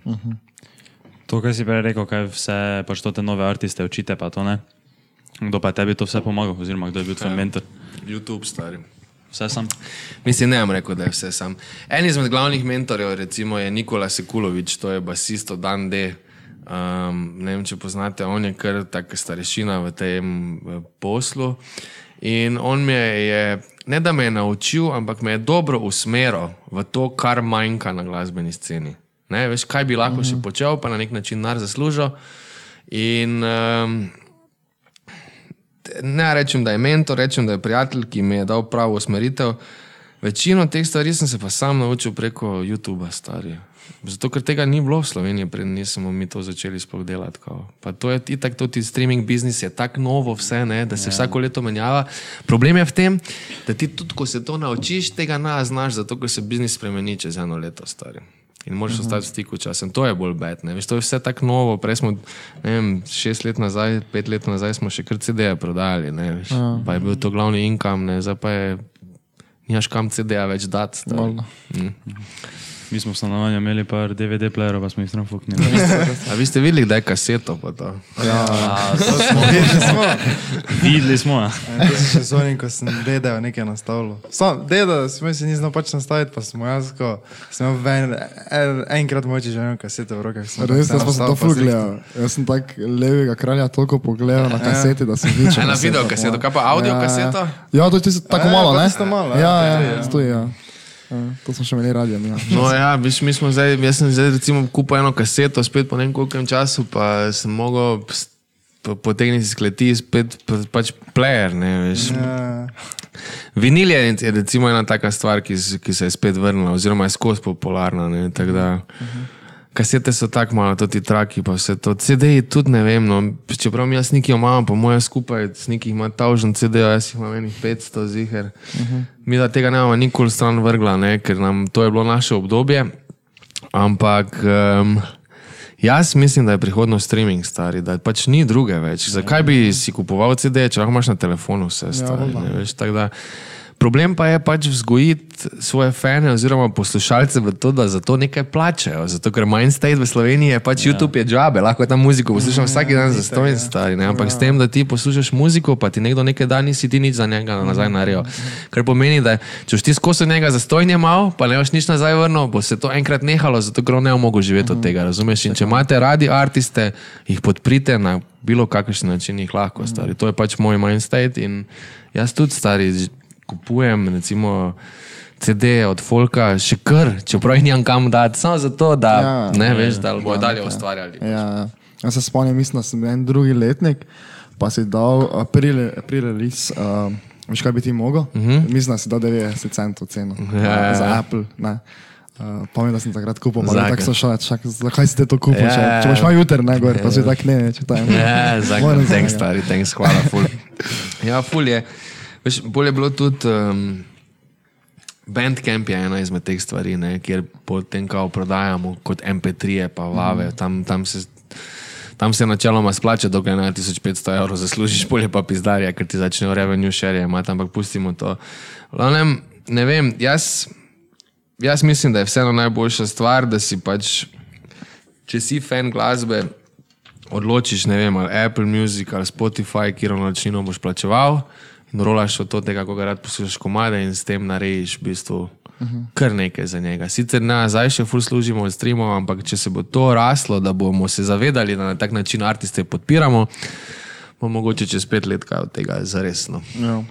To, kar si prej rekel, kaj vse pač to te nove artiste učite, pa to ne. Kdo pa tebi to vse pomagal, oziroma kdo je bil tvoj ja. mentor? YouTube stari. Vse sam. Mislim, ne bom rekel, da je vse sam. En izmed glavnih mentorjev recimo, je Nikola Sekulovič, to je basist od Dan D. Um, ne vem, če poznate, on je kar taka starešina v tem eh, poslu. In on me je, ne da me je naučil, ampak me je dobro usmeril v to, kar manjka na glasbeni sceni. Ne, veš, kaj bi lahko mm -hmm. še počel, pa na nek način nar zaslužil. In um, ne rečem, da je mentor, rečem, da je prijatelj, ki mi je dal pravo usmeritev. Večino teh stvari sem se pa sam naučil preko YouTuba, stari. Zato, ker tega ni bilo v Sloveniji, preden nismo mi to začeli sploh delati. Kao. Pa to je itak, to ti streaming biznis je tako novo, vse, ne, da se yeah. vsako leto menjava. Problem je v tem, da ti tudi, ko se to naučiš, tega ne znaš, zato ker se biznis spremeni čez eno leto, stari. In moraš uh -huh. ostati v stiku časem. To je bolj bed. Veš, to je vse tako novo. Prej smo, ne vem, šest let nazaj, pet let nazaj smo še kar CD-je prodajali. Ne, veš, uh -huh. Pa je bil to glavni income, ne, zdaj pa je, nimaš kam CD-ja več dati. Mm. Mi smo v stanovanju imeli par DVD playerov, pa smo jih tam fuknili. A vi ste videli, da je kaseto pa to? Videli smo. Videli smo. ja. To si še zonim, ko sem dedel nekaj nastavil. Sam dedel, smo si ni znal pač nastaviti, pa smo jaz, ko sem ven, en, enkrat moče že imel kasete v rokah. sem Res, pa sem nastavil, to ful zrihtao. gledal. Jaz sem tak levega kralja toliko pogledal na kaseti, da sem videl. Ena video kaseto, kaj pa audio kaseto? Ja, to je tako Ja, malo, ne? Ja, ja, ja, ja, ja. stoji, ja. To smo še imeli radio, ja. No, ja, viš, mi smo zdaj, jaz sem zdaj recimo kupil eno kaseto, spet po ne vem kolkem času, pa sem mogel potegniti iz kleti spet pa- pač player, ne veš. Ja. Vinil je je recimo ena taka stvar, ki, ki se je spet vrnila, oziroma je skozi popularna. Ne, tako da, kasete so tako malo, tudi traki, pa vse to. CD-ji tudi ne vem, no, čeprav jaz neki imam, pa moja skupaj neki ima tavžen CD, jaz jih imam enih 500 ziger. Mi da tega ne bomo nikoli stran vrgla, ne, ker nam to je bilo naše obdobje. Ampak um, jaz mislim, da je prihodnost streaming stari, da pač ni druge več. Zakaj bi si kupoval CD, če lahko imaš na telefonu vse stvari? ne, veš, Problem pa je pač vzgojiti svoje fane oziroma poslušalce v to, da za to nekaj plačajo. Zato, ker Mindstate v Sloveniji je pač ja. YouTube je džabe, lahko tam muziko poslušam vsak dan za stojn stari. Ne? Ampak s tem, da ti poslušaš muziko, pa ti nekdo nekaj da, nisi ti nič za njega nazaj naredil. Kar pomeni, da če ti skozi njega za stojn mal, pa ne boš nič nazaj vrnil, bo se to enkrat nehalo, zato ker ne bo mogel živeti od tega. Razumeš? In če imate radi artiste, jih podprite na bilo kakšen način, jih lahko stari. To je pač moj Mindstate in jaz tudi stari kupujem, recimo. CD od Folka, še kar, čeprav jih nimam kam dati, samo zato, da ja, ne veš, da bodo dalje ustvarjali. Ja, ja. Jaz se spomnim, mislim, da sem en drugi letnik, pa si dal pre-release. Uh, veš, kaj bi ti mogel? Uh -huh. Mislim, da si dal 90 centov ceno Mhm. Ja, ja, uh, za ja. Apple. Ne. Uh, Pomeni, da sem takrat kupil, pa Zakaj? tako so šele, čak, zakaj si te to kupil? Ja, Ja, ja, če boš ja. imel juter, ne gor, pa si tak ne, če tam. Ja, zakaj, Moram za thanks, stari, thanks, hvala, ful. Ja, ful je. Veš, bolje je bilo tudi. Um, Bandcamp je ena izmed teh stvari, ne, kjer potem kao prodajamo kot MP3, pa vave. Mhm. Tam, tam, se, tam se načeloma splača, dokler na 1500 evrov zaslužiš, bolje pa pizdarja, ker ti začnejo revenue share imati, ampak pustimo to. Glavnem, ne vem, jaz, jaz mislim, da je vseeno najboljša stvar, da si pač, če si fan glasbe, odločiš, ne vem, ali Apple Music ali Spotify, kjer načino boš plačeval in rolaš od tega, ko ga rad poslušaš komade in s tem narediš v bistvu kar nekaj za njega. Sicer ne, zdaj še ful služimo od streamov, ampak če se bo to raslo, da bomo se zavedali, da na tak način artiste podpiramo, bo mogoče čez pet let kaj od tega zaresno. Ja.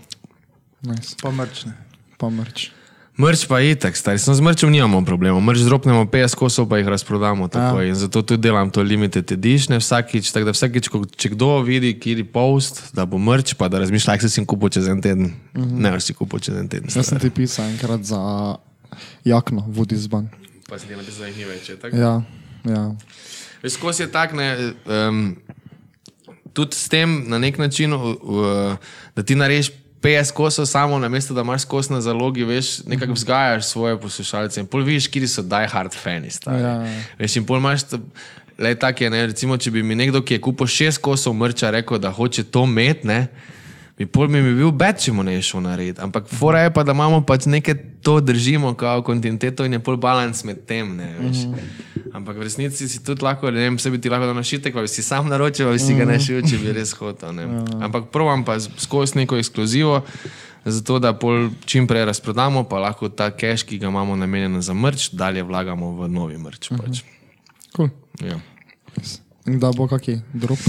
Nice. Pa mrčne. Mrč. Pa je itak, stari. Samo z mrčem nimamo problema. Mrč zropnemo 50 kosov, pa jih razprodamo tako. Ja. In zato tudi delam to limited edition vsakič. Tako da vsakič, ko, če kdo vidi, kjer je post, da bo mrč, pa da razmišlja, kaj se jim kupo čez en teden. Mm -hmm. Ne, si kupo čez en teden. Jaz sem ti pisal enkrat za jakno, vodi zban. Pa si ti napisal, da jih ni več. tako? Ja, ja. Veš, skozi je tak, ne, um, tudi s tem na nek način, uh, da ti narediš 50 kosov samo, namesto da imaš skozi na zalogi, veš, nekako vzgajaš svoje poslušalce in pol vidiš, kje so die hard fani. Ja, ja. Veš, in pol imaš. Le tako je, ne? recimo, če bi mi nekdo, ki je kupil šest kosov mrča, rekel, da hoče to imeti, ne, bi pol mi bi bil bed, če mu ne je šel narediti. Ampak fora je pa, da imamo pač nekaj to držimo, kao kontinuiteto in je pol balans med tem. Ne, veš. Ampak v resnici si tudi lahko, ne vem, sebi ti lahko da našitek, pa bi si sam naročil, pa bi si ga ne šil, če bi res hotel. Ne. Ampak provam pa skozi neko ekskluzivo. Zato, da pol čim prej razprodamo, pa lahko ta cash, ki ga imamo namenjen za mrč, dalje vlagamo v novi mrč. Pač. Cool. Ja. Da bo kaki drop.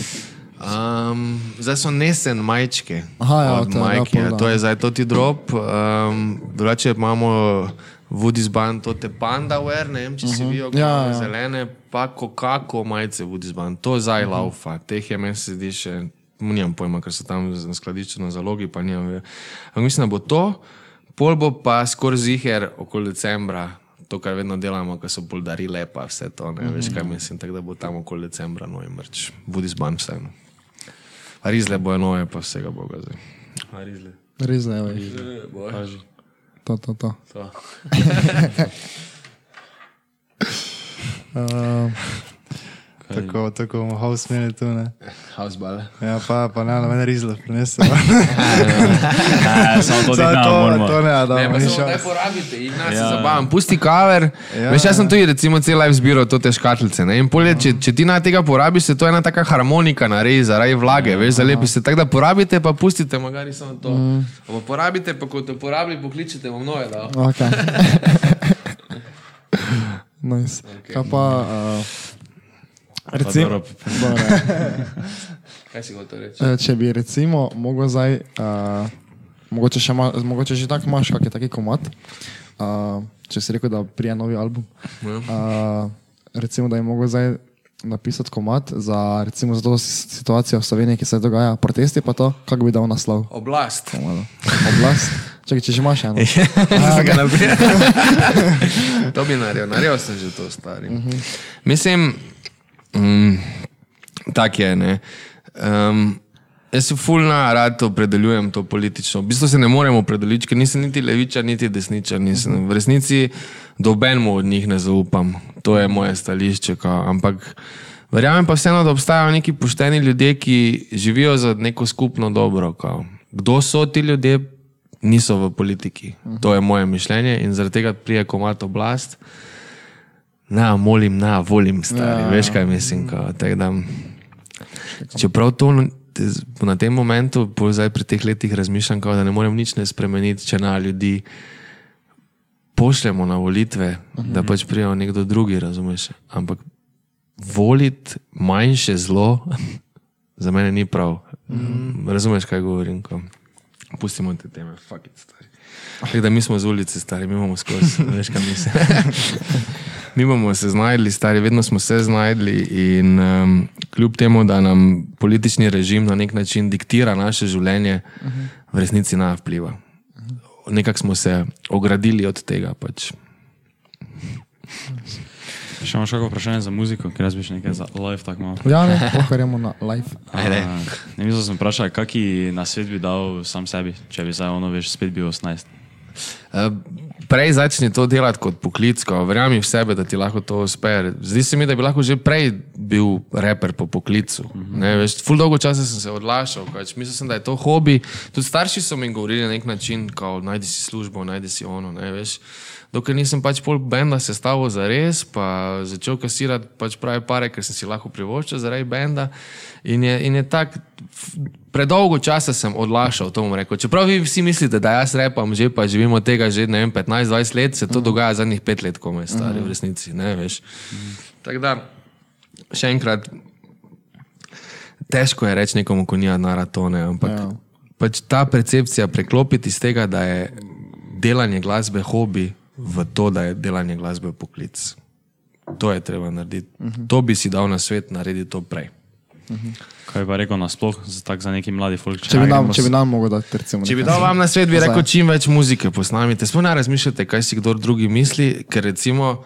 Um, zdaj so nesen majčke. Aha, ja, od je, ja, majke. Ja, to je zdaj toti drop. Um, drugače imamo Woodies band, to te panda wear, ne vem, če si videl, Ja, ja, ja. zelene, pa kako majice Woodies band. To zdaj laufa, teh je meni se zdi še, nimam pojma, ker so tam na skladišču na zalogi, pa nimam. Ampak mislim, da bo to, pol bo pa skoraj ziher okoli decembra. To, kar vedno delamo, ko so bolj darile, pa vse to. Ne veš, kaj mislim, tako da bo tam okoli decembra novi mrč. Budi zban vseeno. Rizle bojo nove, pa vsega boga zdaj. Rizle. Res ne veš. Bože. To, to, to. To. Uh, Tako, tako bomo house imeli tu, ne. Hausball. Ja, pa, pa ne, na mene rizlo prinesel. Ne, samo to ne to, to ne, da Ne, ni samo ne porabite, jih nas Ja. ja. zabavam. Pusti kaver. Ja. Ja. Veš, jaz sem tudi recimo cel life zbiral to te škatlice. Ne? In polje, če, če ti na tega porabiš, se to je ena taka harmonika naredi zaradi vlage, veš, zalepi se. Tako da porabite, pa pustite, magari samo to. Mm. Pa porabite, pa ko te porabi, pokličite v mnoje. Da. Okay. nice. okay. Kaj pa, uh, recimo, Kaj si hotel reči? eh, če bi recimo mogel zdaj, uh, mogoče, še ma, mogoče že tako imaš kakšen taki komat, uh, če si rekel, da prija novi album, Ja. uh, recimo, da je mogel zdaj napisati komat za, recimo, za to situacijo v Sloveniji, ki se dogaja, protesti pa to, kako bi dal naslov? Oblast. Malo. Oblast. Čakaj, če že imaš eno. Sem ga napisal. to bi naredil, naredil sem že to stari. Uh -huh. Mislim, mm, tak je. Um, jaz se fulna rad opredeljujem to politično. V bistvu se ne morem opredeliti, ker nisem niti levičar, niti desničar. Nisem. V resnici dobenemu od njih ne zaupam. To je moje stališče. Kao. Ampak verjamem pa vseeno, da obstajajo neki pošteni ljudje, ki živijo za neko skupno dobro. Kao. Kdo so ti ljudje, niso v politiki. To je moje mišljenje in zaradi tega prije komat oblast. Na, molim, na, volim, stari. Ja, Veš, kaj mislim. Tako da, čeprav to na tem momentu, zdaj pri teh letih razmišljam, kao, da ne morem nič ne spremeniti, če na ljudi pošljemo na volitve, uh -huh. da pač prijajo nekdo drugi, razumeš. Ampak voliti manjše zlo za mene ni prav. Uh -huh. Razumeš, kaj govorim? Ko? Pustimo te teme, fuck it, stari. Tako da mi smo z ulice, stari, mi bomo skozi, veš, kaj mislim. Mi bomo se znašli, stari, vedno smo se znašli, in um, kljub temu, da nam politični režim na nek način diktira naše življenje, v resnici na vpliva. Nekako smo se ogradili od tega. Pač. Še imaš kakšno vprašanje za muziko, ker jaz bi še nekaj za live tako malo. Ja, ne, lahko gremo na live. Ajde. A, Ne, mislil sem vprašal, kaki na svet bi dal sam sebi, če bi zdaj ono veš, spet bil 18. Uh, Prej začni to delati kot poklic, ko verjami v sebe, da ti lahko to uspe. Zdi se mi, da bi lahko že prej bil reper po poklicu. Ne, veš, ful dolgo časa sem se odlašal, pač. mislil sem, da je to hobi. Tudi starši so mi govorili na nek način, kao, najdi si službo, najdi si ono. Ne, veš. Dokler nisem pač pol benda sestavil za res, pa začel kasirati pač prave pare, ker sem si lahko privoščil zaradi benda. In je, in je tako, predolgo časa sem odlašal, to bom rekel. Čeprav vi vsi mislite, da jaz repam že, pa živimo od tega že ne vem, 15-20 let, se to dogaja zadnjih pet let, ko me stari v resnici, ne veš. Tako da, še enkrat, težko je reči nekomu, ko nima naratone, ampak ja. pač ta percepcija preklopiti iz tega, da je delanje glasbe hobi, v to, da je delanje glasbe poklic. To je treba narediti. Uh -huh. To bi si dal na svet, naredi to prej. Kaj bi pa rekel nasploh za, tak, za neki mladi folk? Če bi nam, če bi nam mogel dati, recimo. Če bi dal vam na svet, bi rekel, čim več muzike posnamite. Sploh ne razmišljate, kaj si kdo drugi misli, ker recimo,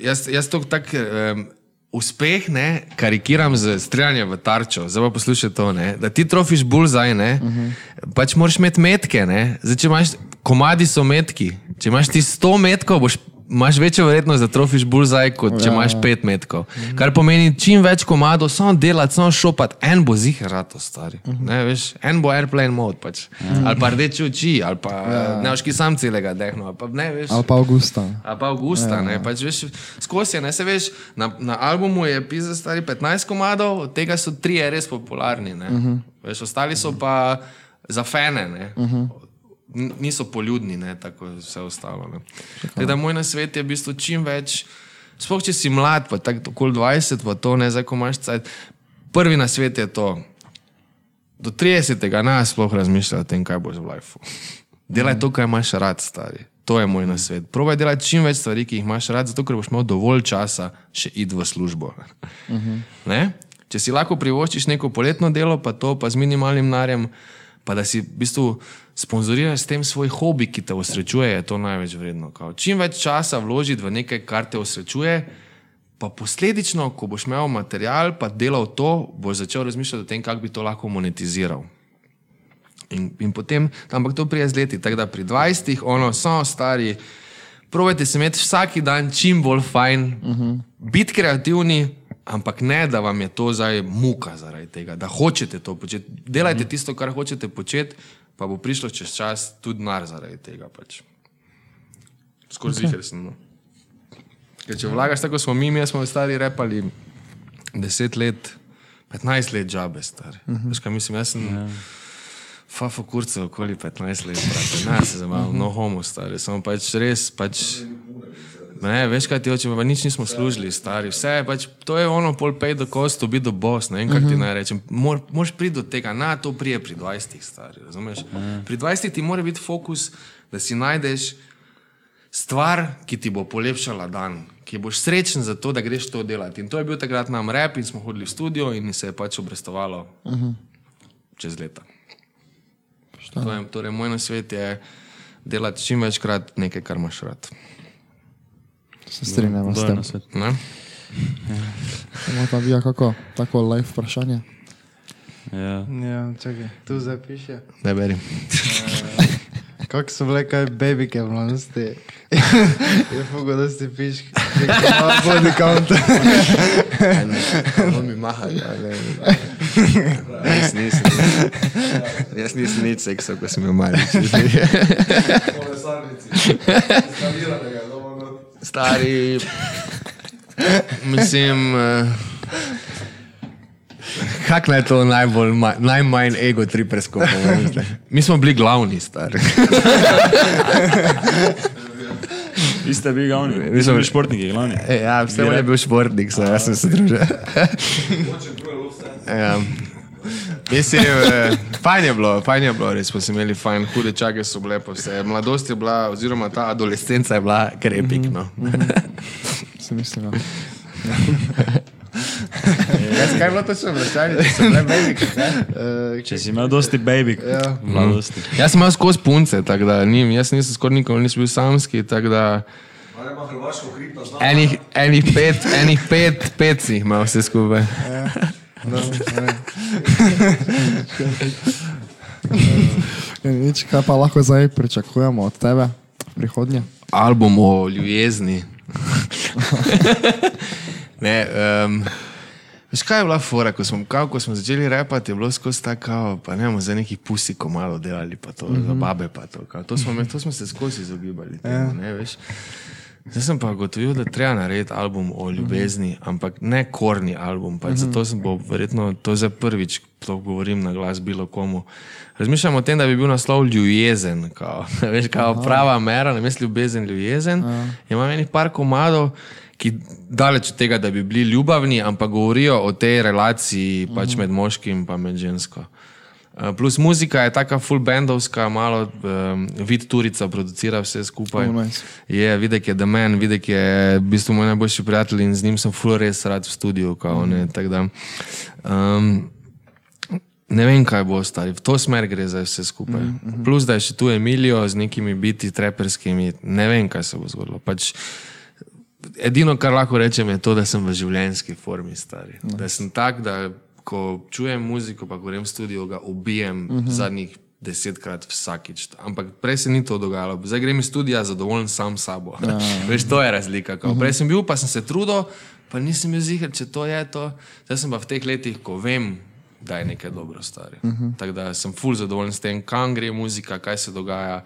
jaz, jaz to tak. Um, Uspeh, ne, karikiram z streljanjem v tarčo, zdaj pa poslušaj to, ne, da ti trofiš bulzaj, ne, uh -huh. pač moraš imeti metke, ne, zdaj če imaš, komadi so metki, če imaš ti 100 metkov, boš, imaš večjo verjetnost, da trofiš bulzaj, kot če Ja, imaš ja. 5 metkov. Kar pomeni, čim več komadov, samo delati, samo šopati, en bo zihar rato stari. Ne, veš, en bo airplane mod, pač. ali pa rdeče oči, ali pa ja. ne oški sam celega dehno, ali pa ne veš. Ali pa avgusta. A pa avgusta, ne, pač veš, skozi je, ne se veš, na, na albumu je pisa stari 15 komadov, od tega so tri res popularni, ne. Uh -huh. veš, ostali so pa za fene, ne. Uh -huh. Niso poljudni, ne, tako vse ostalo. ne. Tako da moj nasvet je v bistvu čim več, sploh če si mlad, pa tako okoli 20, pa to ne, zdaj ko imaš cajt. Prvi nasvet je to, do 30. ne sploh razmišljati o tem, kaj boš v lifeu. Delaj to, kar imaš rad, stari. To je moj nasvet. Probaj delati čim več stvari, ki jih imaš rad, zato ker boš imel dovolj časa še iti v službo. Uh -huh. Če si lahko privoščiš neko poletno delo, pa to pa z minimalnim narjem, pa da si v bistvu sponzoriraš s tem svoj hobi, ki te osrečuje, je to največ vredno. Kao. Čim več časa vložiti v nekaj, kar te osrečuje, pa posledično, ko boš imel material, pa delal to, boš začel razmišljati o tem, kako bi to lahko monetiziral. In, in potem, ampak to prije z leti, tako da pri 20, ono, so stari, probajte se imeti vsak dan čim bolj fajn, uh -huh. biti kreativni, ampak ne, da vam je to zdaj muka zaradi tega, da hočete to početi. Delajte tisto, kar hočete početi, pa bo prišlo čez čas tudi nar zaradi tega. Pač. Skozi okay. sem. No. Ker če vlagaš tako, smo mi, mi smo stari repali 10 let, 15 let džabe, stari. Uh -huh. Veš, kaj mislim, jaz sem. Yeah. Fafo kurce, okoli 15 let, brate. ne se zabavam, no homo, stari. Samo pač res, pač. Ne, veš kaj ti hočemo, nič nismo služili, stari. Vse, pač, to je ono, pol the cost to be the boss, ne vem, kaj ti naj rečem. Mor, moraš priti do tega, na to prije pri 20, stari, razumeš? Pri 20 ti mora biti fokus, da si najdeš stvar, ki ti bo polepšala dan, ki boš srečen za to, da greš to delati. In to je bil takrat nam rep in smo hodili v studio in se je pač obrestovalo uh -huh. čez leta. Je, torej, moj nasvet je delati čim večkrat nekaj, kar imaš rad. Se strinjam s tem. Imamo pa vi, kako tako live vprašanje. Ja, ja čakaj, tu zapiše. Ne berim. Kako so bile kaj babike v mladosti? je fugo, da si piš, kako imaš body count. No mi maha, ali jaz nisem. Jaz nisem nič seksal, ko sem imel mali. Stari. Mislim. Uh, Kako naj to najbolj, najmanj ego tri preskopamo? Mi smo bili glavni, stari. Vi ste bili glavni, vi ste bili športniki, glavni. E, ja, vse je bil športnik, so, jaz sem se družil. ja. Mislim, eh, fajn je bilo, fajn je bilo, res smo imeli fajn, hude čake so bile, vse. Mladost je bila, oziroma ta adolescenca je bila krepik. No. Se mislim, no. Kaj je bilo to še vprašanje? Če si imel dosti baby, Ja. mladosti. Jaz sem imel skozi punce, tako da nim, jaz nisem skoraj nikoli nisem bil samski, tako da enih, enih pet, enih pet, pet si jih imel vse skupaj. No, ne. In Nič, kaj pa lahko zdaj pričakujemo od tebe v prihodnje? Album o ljubezni. ne, um, veš kaj je bila fora, ko smo, kao, ko smo začeli repati, je bilo skozi tako, pa ne vem, za neki pusi komalo delali, pa to, mm -hmm. za babe pa to. Kao, to, smo, to smo se skozi izogibali. Temu, ne, veš. Zdaj sem pa ugotovil, da treba narediti album o ljubezni, ampak ne korni album. Pač zato sem bo verjetno to za prvič, to govorim na glas bilo komu. Razmišljam o tem, da bi bil naslov ljubezen, kao, veš, kao prava mera, ne misli ljubezen, ljubezen. Imam enih par komadov, ki daleč od tega, da bi bili ljubavni, ampak govorijo o tej relaciji pač med moškim in med žensko. Uh, Plus muzika je taka full bandovska, malo um, vid turica producira vse skupaj. Oh, nice. Je, videk je The Man, videk je v bistvu moj najboljši prijatelj in z njim sem full res rad v studiu. Kao, ne, tako da, um, ne vem, kaj bo stari, v to smer gre za vse skupaj. Mm -hmm. Plus, da je še tu Emilijo z nekimi biti treperskimi, ne vem, kaj se bo zgodilo. Pač, edino, kar lahko rečem, je to, da sem v življenjski formi stari. Mm. Da sem tak, da ko čujem muziko, pa grem v studio, ga ubijem mm -hmm. zadnjih desetkrat vsakič. Ampak prej se ni to dogajalo. Zdaj grem iz studia zadovoljen sam s sabo. Ja. Veš, to je razlika. Kao. Prej sem bil, pa sem se trudil, pa nisem bil ziger, če to je to. Zdaj sem pa v teh letih, ko vem, da je nekaj dobro stari. Uh -huh. Tako da sem full zadovoljen s tem, kam gre muzika, kaj se dogaja,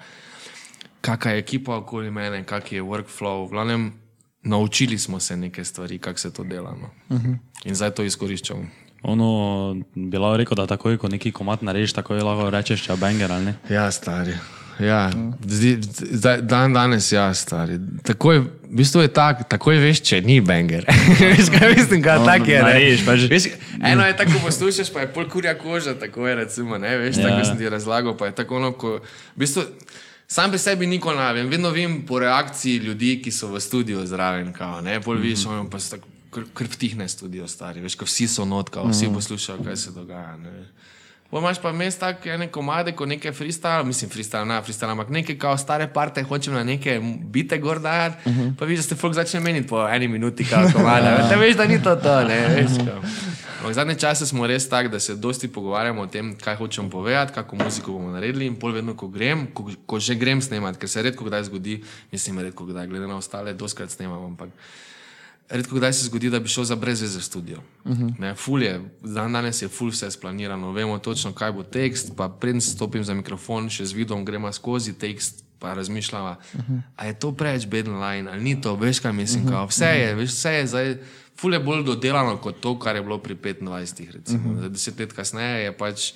kakšna je ekipa okoli mene, kak je workflow. V glavnem, naučili smo se neke stvari, kako se to dela. No. Uh -huh. In zdaj to izkoriščamo. Ono, bi lahko rekel, da takoj, ko neki komat narediš, takoj lahko rečeš, če je banger ali ne. Ja, stari. Ja, zdi, zdaj, dan danes, ja, stari. Takoj, v bistvu je tak, takoj veš, če ni banger. veš, kaj mislim, kaj No, tak je. narediš, pač- Veš, eno je tako poslušaš, pa je pol kurja koža, tako je recimo, ne, veš, ja. Ja. tako sem ti razlagal, pa je tako ono, ko, v bistvu, sam pri sebi nikoli ne vem, vedno vem po reakciji ljudi, ki so v studiu zraven, kao, ne, pol mm -hmm. pa se tako kr- krptihne studio stari, veš, ko vsi so notka, vsi -hmm. poslušajo, kaj se dogaja, ne. Pomaž pa mes tako ene komade, ko nekaj freestyle, mislim freestyle, ne freestyle, ampak neke kao stare parte, hočem na neke bite gor dajati, uh -huh. pa vidiš, da se folk začne meniti po eni minuti, kao komada. Te veš, da ni to to, ne, veš. Ampak zadnje čase smo res tak, da se dosti pogovarjamo o tem, kaj hočemo povedati, kako muziko bomo naredili in pol vedno, ko grem, ko, ko že grem snemati, ker se redko kdaj zgodi, mislim, redko kdaj, glede na ostale, doskrat snemam, ampak redko kdaj se zgodi, da bi šel za brez veze v studio. Uh -huh. Ful je, dan danes je ful vse splanirano, vemo točno, kaj bo tekst, pa preden stopim za mikrofon, še z vidom gremo skozi tekst. Pa razmišljamo, uh -huh. ali je to preveč beden line ali ni to, veš kaj mislim. Uh -huh. Vse je, veš, vse je zdaj, ful je bolj dodelano kot to, kar je bilo pri 25. Recimo. Uh -huh. Deset let kasneje je pač,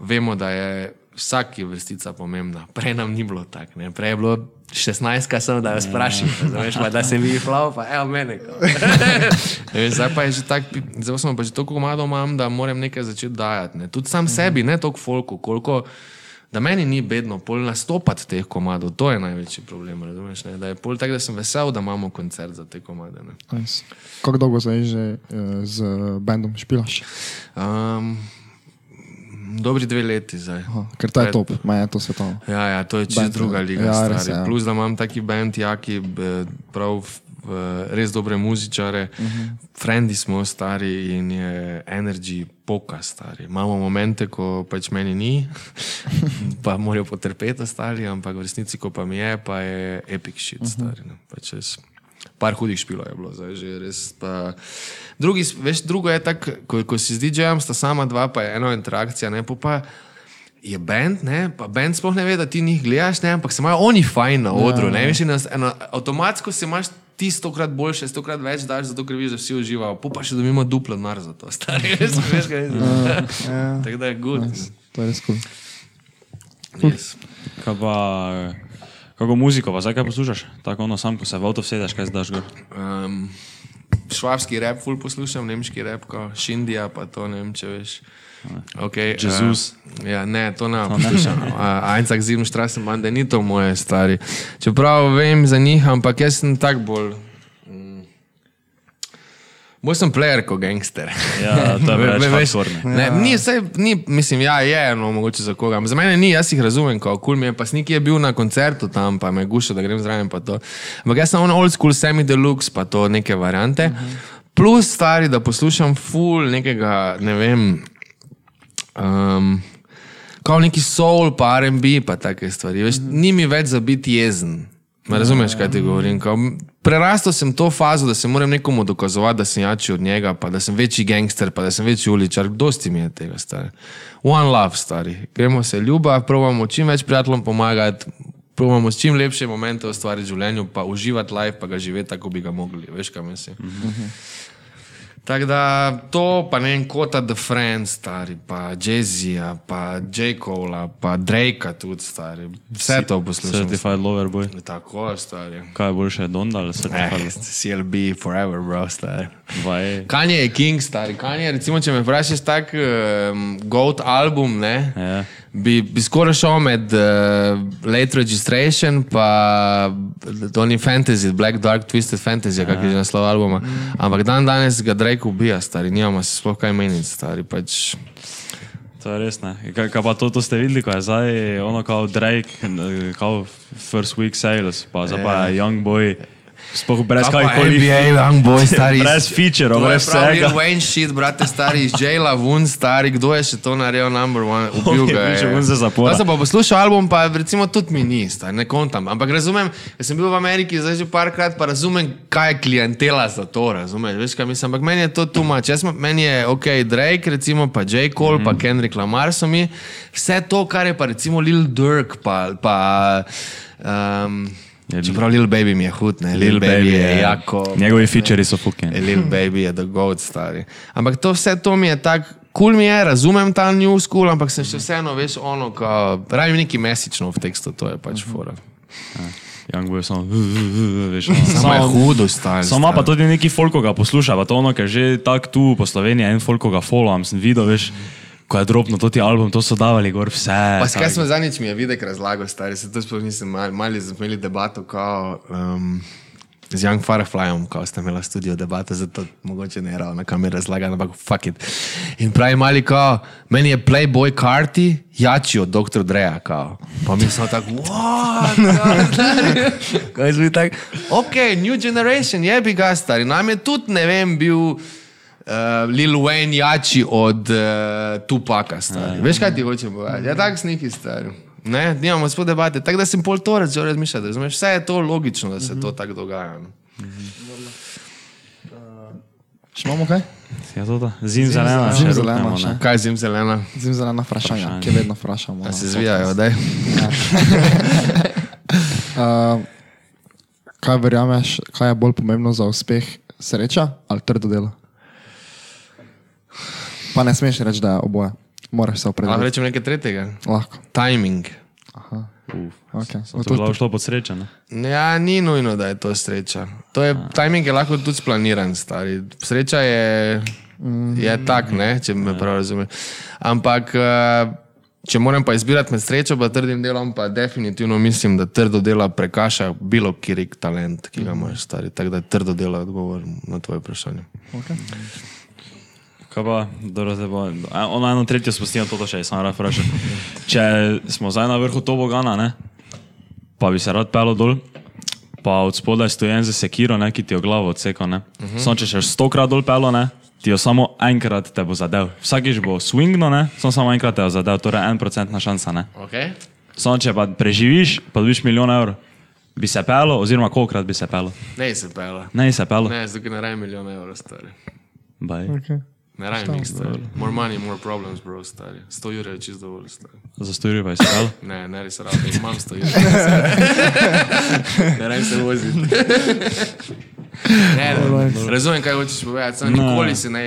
vemo, da je vsaki vrstica pomembna. Prej nam ni bilo tako, prej je bilo 16, kaj sem, da vas sprašim, ja. da se mi flav, pa evo mene. zdaj pa je že tako, zdaj smo pa že toliko komado imam, da moram nekaj začeti dajati. Ne. Tudi sam mm -hmm. sebi, ne toliko folku, koliko. Da meni ni bedno pol nastopati teh komadov, to je največji problem. Razumeš, ne? da je pol tako, da sem vesel, da imamo koncert za te komade. Nice. Kako dolgo zdaj že uh, z bendom špilaš? Um, Dobri dve leti zdaj. Aha, ker to je top, ima je to svetovno. Ja, ja, to je čisto druga liga. Ja, res, ja. Plus, da imam taki bend, jaki prav res dobre muzičare, uh -huh. frendi smo stari in je energy poka stari. Imamo momente, ko pač meni ni, pa morajo potrpeti ostali, ampak v resnici, ko pa mi je, pa je epic shit uh -huh. stari. No. Pač par hudih špilov je bilo, zdaj že res. Pa... Drugi, veš, drugo je tako, ko, ko si z DJ-jem, sta sama dva, pa je ena interakcija, ne pa. Je bend, pa bend sploh ne ve, da ti njih gledaš, ne, ampak se imajo oni fajn na odru. Ja, veš, eno, eno, avtomatsko se imaš ti stokrat boljše, stokrat več daš, zato ker vidiš, da vsi uživajo. Pa pa še dobimo duplo nar za to, stari. Veš, veš, kaj je to. Ja, ja. Tako da je good. Nice. To je res kul. Cool. Yes. Kaj pa, kako muziko, pa zdaj kaj poslušaš? Tako ono sam, ko se v avto vsedeš, kaj zdaš gor? Um, švabski rap, ful poslušam, nemški rap, ko Šindija, pa to ne vem, če veš. Okay, Jezus. Uh, ja, ne, to ne poslušam. Ajncak zim štrasen manj, da ni to moje stari. Čeprav vem za njih, ampak jaz sem tak bolj. Bolj sem player kot gangster. Ja, to je več ne, ja. ni, saj, ni, mislim, ja, je eno, mogoče za koga. Za mene ni, jaz jih razumem, kako kul cool mi je. Pa sniki je bil na koncertu tam, pa me guša, da grem zraven. Ampak jaz sem on old school, semi deluxe, pa to neke variante. Uh -huh. Plus stari, da poslušam full nekega, ne vem, um, kot neki soul, pa RB, pa take stvari. Veš, -huh. Ni mi več za biti jezen. Me razumeš, kaj ti govorim? Kao, prerastel sem to fazo, da se moram nekomu dokazovati, da sem jači od njega, pa da sem večji gangster, pa da sem večji uličar. Dosti mi je tega, stari. One love, stari. Gremo se ljuba, probamo čim več prijateljem pomagati, probamo s čim lepše momente ustvariti v življenju, pa uživati life, pa ga živeti tako, bi ga mogli. Veš, kaj mislim? Mm -hmm. Tako da to, pa ne vem, kot The Friends, stari, pa Jay-Z, pa J. Cole, pa Drake, tudi stari. Vse to poslušam. Certified Lover Boy. Tako, stari. Kaj je boljše, Donda ali Certified? Eh, CLB, Forever, bro, stari. Kanye je King, stari. Kanye, recimo, če me vprašaš tak um, Goat album, ne? Yeah. Ja. Bi, bi skoraj šel med uh, Late Registration pa Tony Fantasy, Black Dark Twisted Fantasy, yeah. kak je že naslov albuma. Mm. Ampak dan danes ga Drake ubija, stari, nima se sploh kaj meniti, stari. Pač... To je res. Kaj, kaj pa to, to ste videli, ko je zdaj ono kao Drake, kao First Week Sales, pa zdaj yeah. pa ja. Young Boy. Sploh brez kakorkoli. NBA, young boy, stari. brez feature, brez vsega. Wayne shit, brate, stari iz jaila, vun, stari, kdo je še to naredil, number one, ubil ga je. Če vun za zapor. Jaz sem pa poslušal album, pa recimo tudi mi ni, stari, ne kontam. Ampak razumem, jaz sem bil v Ameriki zdaj že parkrat, pa razumem, kaj je klientela za to, razumem, veš kaj mislim. Ampak meni je to tumač. Meni je, ok, Drake, recimo, pa J. Cole, mm -hmm. pa Kendrick Lamar so mi. Vse to, kar je pa recimo Lil Durk, pa... pa um, Čeprav Lil Baby mi je hud, ne? Lil, Lil Baby, baby je jako. Njegovi featuri so fucking. Lil Baby je the goat stari. Ampak to vse to mi je tako, kul cool mi je, razumem ta new school, ampak sem še vseeno, veš, ono, ko pravim neki mesično v tekstu, to je pač fora. Ja. Young boy, samo, veš, no. samo je hudo stari. Samo pa tudi neki folk ga posluša, pa to ono, ker že tak tu po Sloveniji en folk ga follow, sem videl, veš. Mm ko je drobno to ti album, to so davali gor vse. Pa skaj smo zadnjič mi je videk razlagal, stari se to sploh nisem mali, mali imeli debato kao, um, z Young Fireflyom, ko ste imeli studio debate, zato mogoče ne ravno na kameri razlagal, ampak fuck it. In pravi mali kao, meni je Playboy Carti jači od Dr. Dreja, kao. Pa mi smo tako, what? Kaj smo tako, ok, new generation, je bi ga stari, nam je tudi, ne vem, bil uh, Lil Wayne jači od uh, Tupaka. Ja, Veš, kaj ti hoče povedati? Ja, tak sniki stari. Ne, nimamo spod debate. Tako da sem pol to razmišljal, razmišljal. Vse je to logično, da se mm -hmm. to tako dogaja. Mm -hmm. Še imamo kaj? Ja, to da. Zim zelena, Zim še zelena še. Kaj zim zelena? Zim zelena vprašanja, Vprašanje. ki vedno vprašamo. A na se zvijajo, daj. Uh, kaj verjameš, kaj je bolj pomembno za uspeh? Sreča ali trdo delo? Pa ne smeš reči, da je oboje. Moraš se Lahko opredeliti. rečem nekaj tretjega. Lahko. Timing. Okay. To je bilo šlo pod srečo, ne? Ja, ni nujno, da je to sreča. To je, timing je lahko tudi splaniran, stari. Sreča je, je tak, ne, če me prav razumeš. Ampak, eh, če moram pa izbirati med srečo in trdim delom, pa definitivno mislim, da trdo dela prekaša bilo kjer talent, ki ga imaš, stari. Tako da je trdo delo odgovor na tvoje vprašanje. Okay. Kaj pa, dobro, zdaj bo. a, Ono eno tretjo spustimo, to še samo rad vprašam. Če smo zdaj na vrhu tobogana, ne, pa bi se rad pelo dol, pa od spodaj stojen za sekiro, ne, ki ti jo glavo odseka, ne. Uh -huh. Samo če še stokrat dol pelo, ne, ti jo samo enkrat te bo zadev. Vsakiš bo swingno, ne, samo, samo enkrat te bo zadev, torej en procentna šansa, ne. Okay? Samo če pa preživiš, pa dobiš milijon evrov, bi se pelo, oziroma kolikrat bi se pelo. Ne se pela. Ne, se pelo. Ne, zdaj ne rajem milijon evrov, stari. Baj. Okay. Ne rajem jih, stari. More money, more problems, bro, stari. 100 jurjev je čisto dovolj, stari. Za sto jurjev pa je se pelo. Ne, ne res rado, imam 100 jurjev. ne rajem se voziti. ne, ne, razumem, kaj hočeš povedati, samo nikoli si ne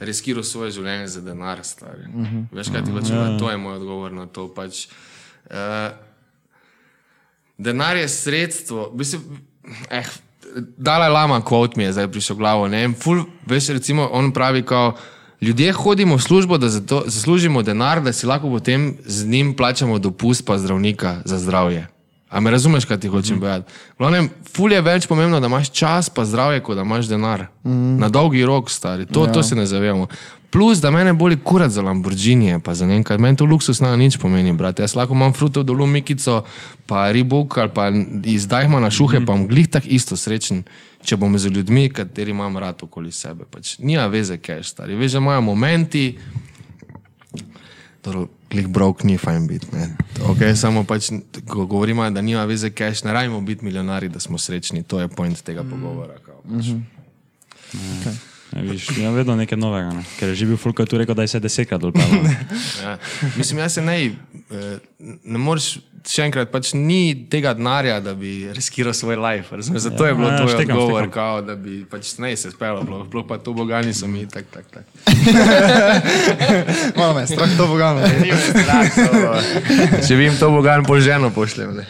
riskiral svoje življenje za denar, stari. Veš, kaj ti hočeš povedati, to je moj odgovor na to. Pač, uh, denar je sredstvo, bistvu, eh, Dalaj Lama, kvot mi je zdaj prišel v glavo. Ne? Ful, veš, recimo, on pravi, kao, ljudje hodimo v službo, da zato, zaslužimo denar, da si lahko potem z njim plačamo dopust pa zdravnika za zdravje. A me razumeš, kaj ti hočem povedati? Mm. Ful je več pomembno, da imaš čas pa zdravje, kot da imaš denar. Mm. Na dolgi rok, stari. To, ja. to se ne zavedamo. Plus, da mene boli kurat za Lamborghini, pa za nekaj. Meni to luksus na nič pomeni, brat. Jaz lahko imam frutov dolu Mikico, pa Ribuk ali pa izdajmo na šuhe, mm. pa bom glih tak isto srečen, če bom z ljudmi, kateri imam rad okoli sebe. Pač, nima veze, kaj je stari. Veš, imajo momenti, Dobro, Glih brok ni fajn biti. Okay, samo pač, ko govorimo, da nima veze cash, ne rajmo biti milijonari, da smo srečni. To je point tega pogovora. Kao, pač. Ja, viš, ja, vedno nekaj novega, ne? ker je že bil Fulko tu rekel, da je se desetkrat dol. Ja. Mislim, jaz se ne, eh, ne moreš, še enkrat, pač ni tega denarja, da bi riskiral svoj life. Razumeš? Zato je bilo Ja, to štekam, odgovor, štekam. kao, da bi pač ne se spelo, sploh pa to bogani so mi tak, tak, tak. Malo me strah to bogano. Če bi jim to bogan po ženo pošljem.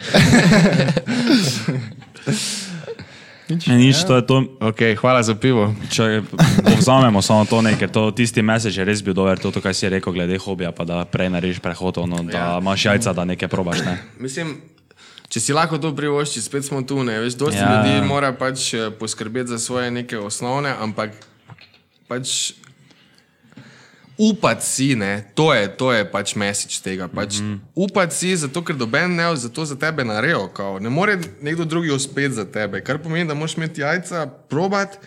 Ne? Ne, nič, to je to. Okay, hvala za pivo. Če povzamemo samo to, ne, ker to tisti message je res bil dober, to, to kaj si rekel glede hobija, pa da prej narediš prehod, ono, da Ja. imaš jajca, da nekaj probaš. Ne. Mislim, če si lahko to privoščiš, spet smo tu. Ne? Veš, dosti Ja. ja. ljudi mora pač eh, poskrbeti za svoje neke osnovne, ampak pač upati si, ne? to je, to je pač mesič tega. Pač mm -hmm. Upati si, zato ker doben ne zato za tebe narejo. Kao. Ne more nekdo drugi uspeti za tebe, kar pomeni, da moraš imeti jajca, probat.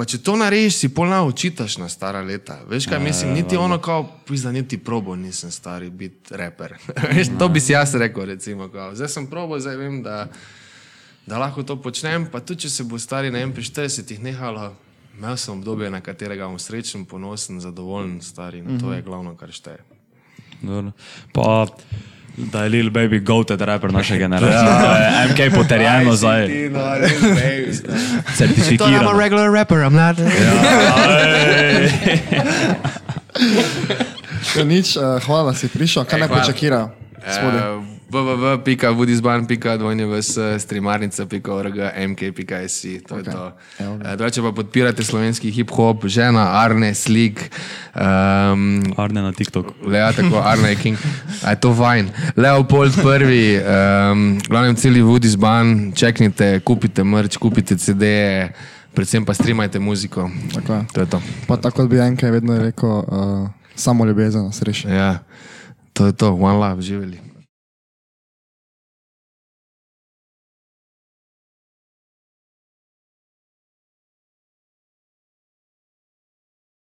Pa če to narediš, si polna učitaš na stara leta. Veš kaj mislim, niti ono kao, pizda, niti probo nisem stari biti reper. Veš, to bi si jaz rekel, recimo. Kao. Zdaj sem probo, zdaj vem, da, da lahko to počnem. Pa tudi, če se bo stari, pri 40-ih nehalo, imel sem obdobje, na katerega bom srečen, ponosen, zadovoljen, stari. In to je glavno, kar šteje. Dobro. Pa, da je Lil Baby goated rapper naše generacije. Ja. MK potrjeno zdaj, certificiran. regular rapper, I'm not. Ja, nič, uh, hvala, da si prišel. Kaj Ej, naj? Spodaj. Uh, www.budizban.dvojnjevs, streamarnica.org, mk.si, to je Okej. to. Evo ga. Eh, Drugače pa podpirate slovenski hip-hop, žena, Arne, Slik, um, Arne na TikToku. Lea, tako Arne je King. A je to fajn. Leopold prvi, um, glavnem celi Budizban, čeknite, kupite mrč, kupite CD-je, predvsem pa streamajte muziko. Tako je. To je to. Pa tako bi enkrat vedno rekel, uh, samo ljubezen, sreča. Ja, to je to, one love, živeli.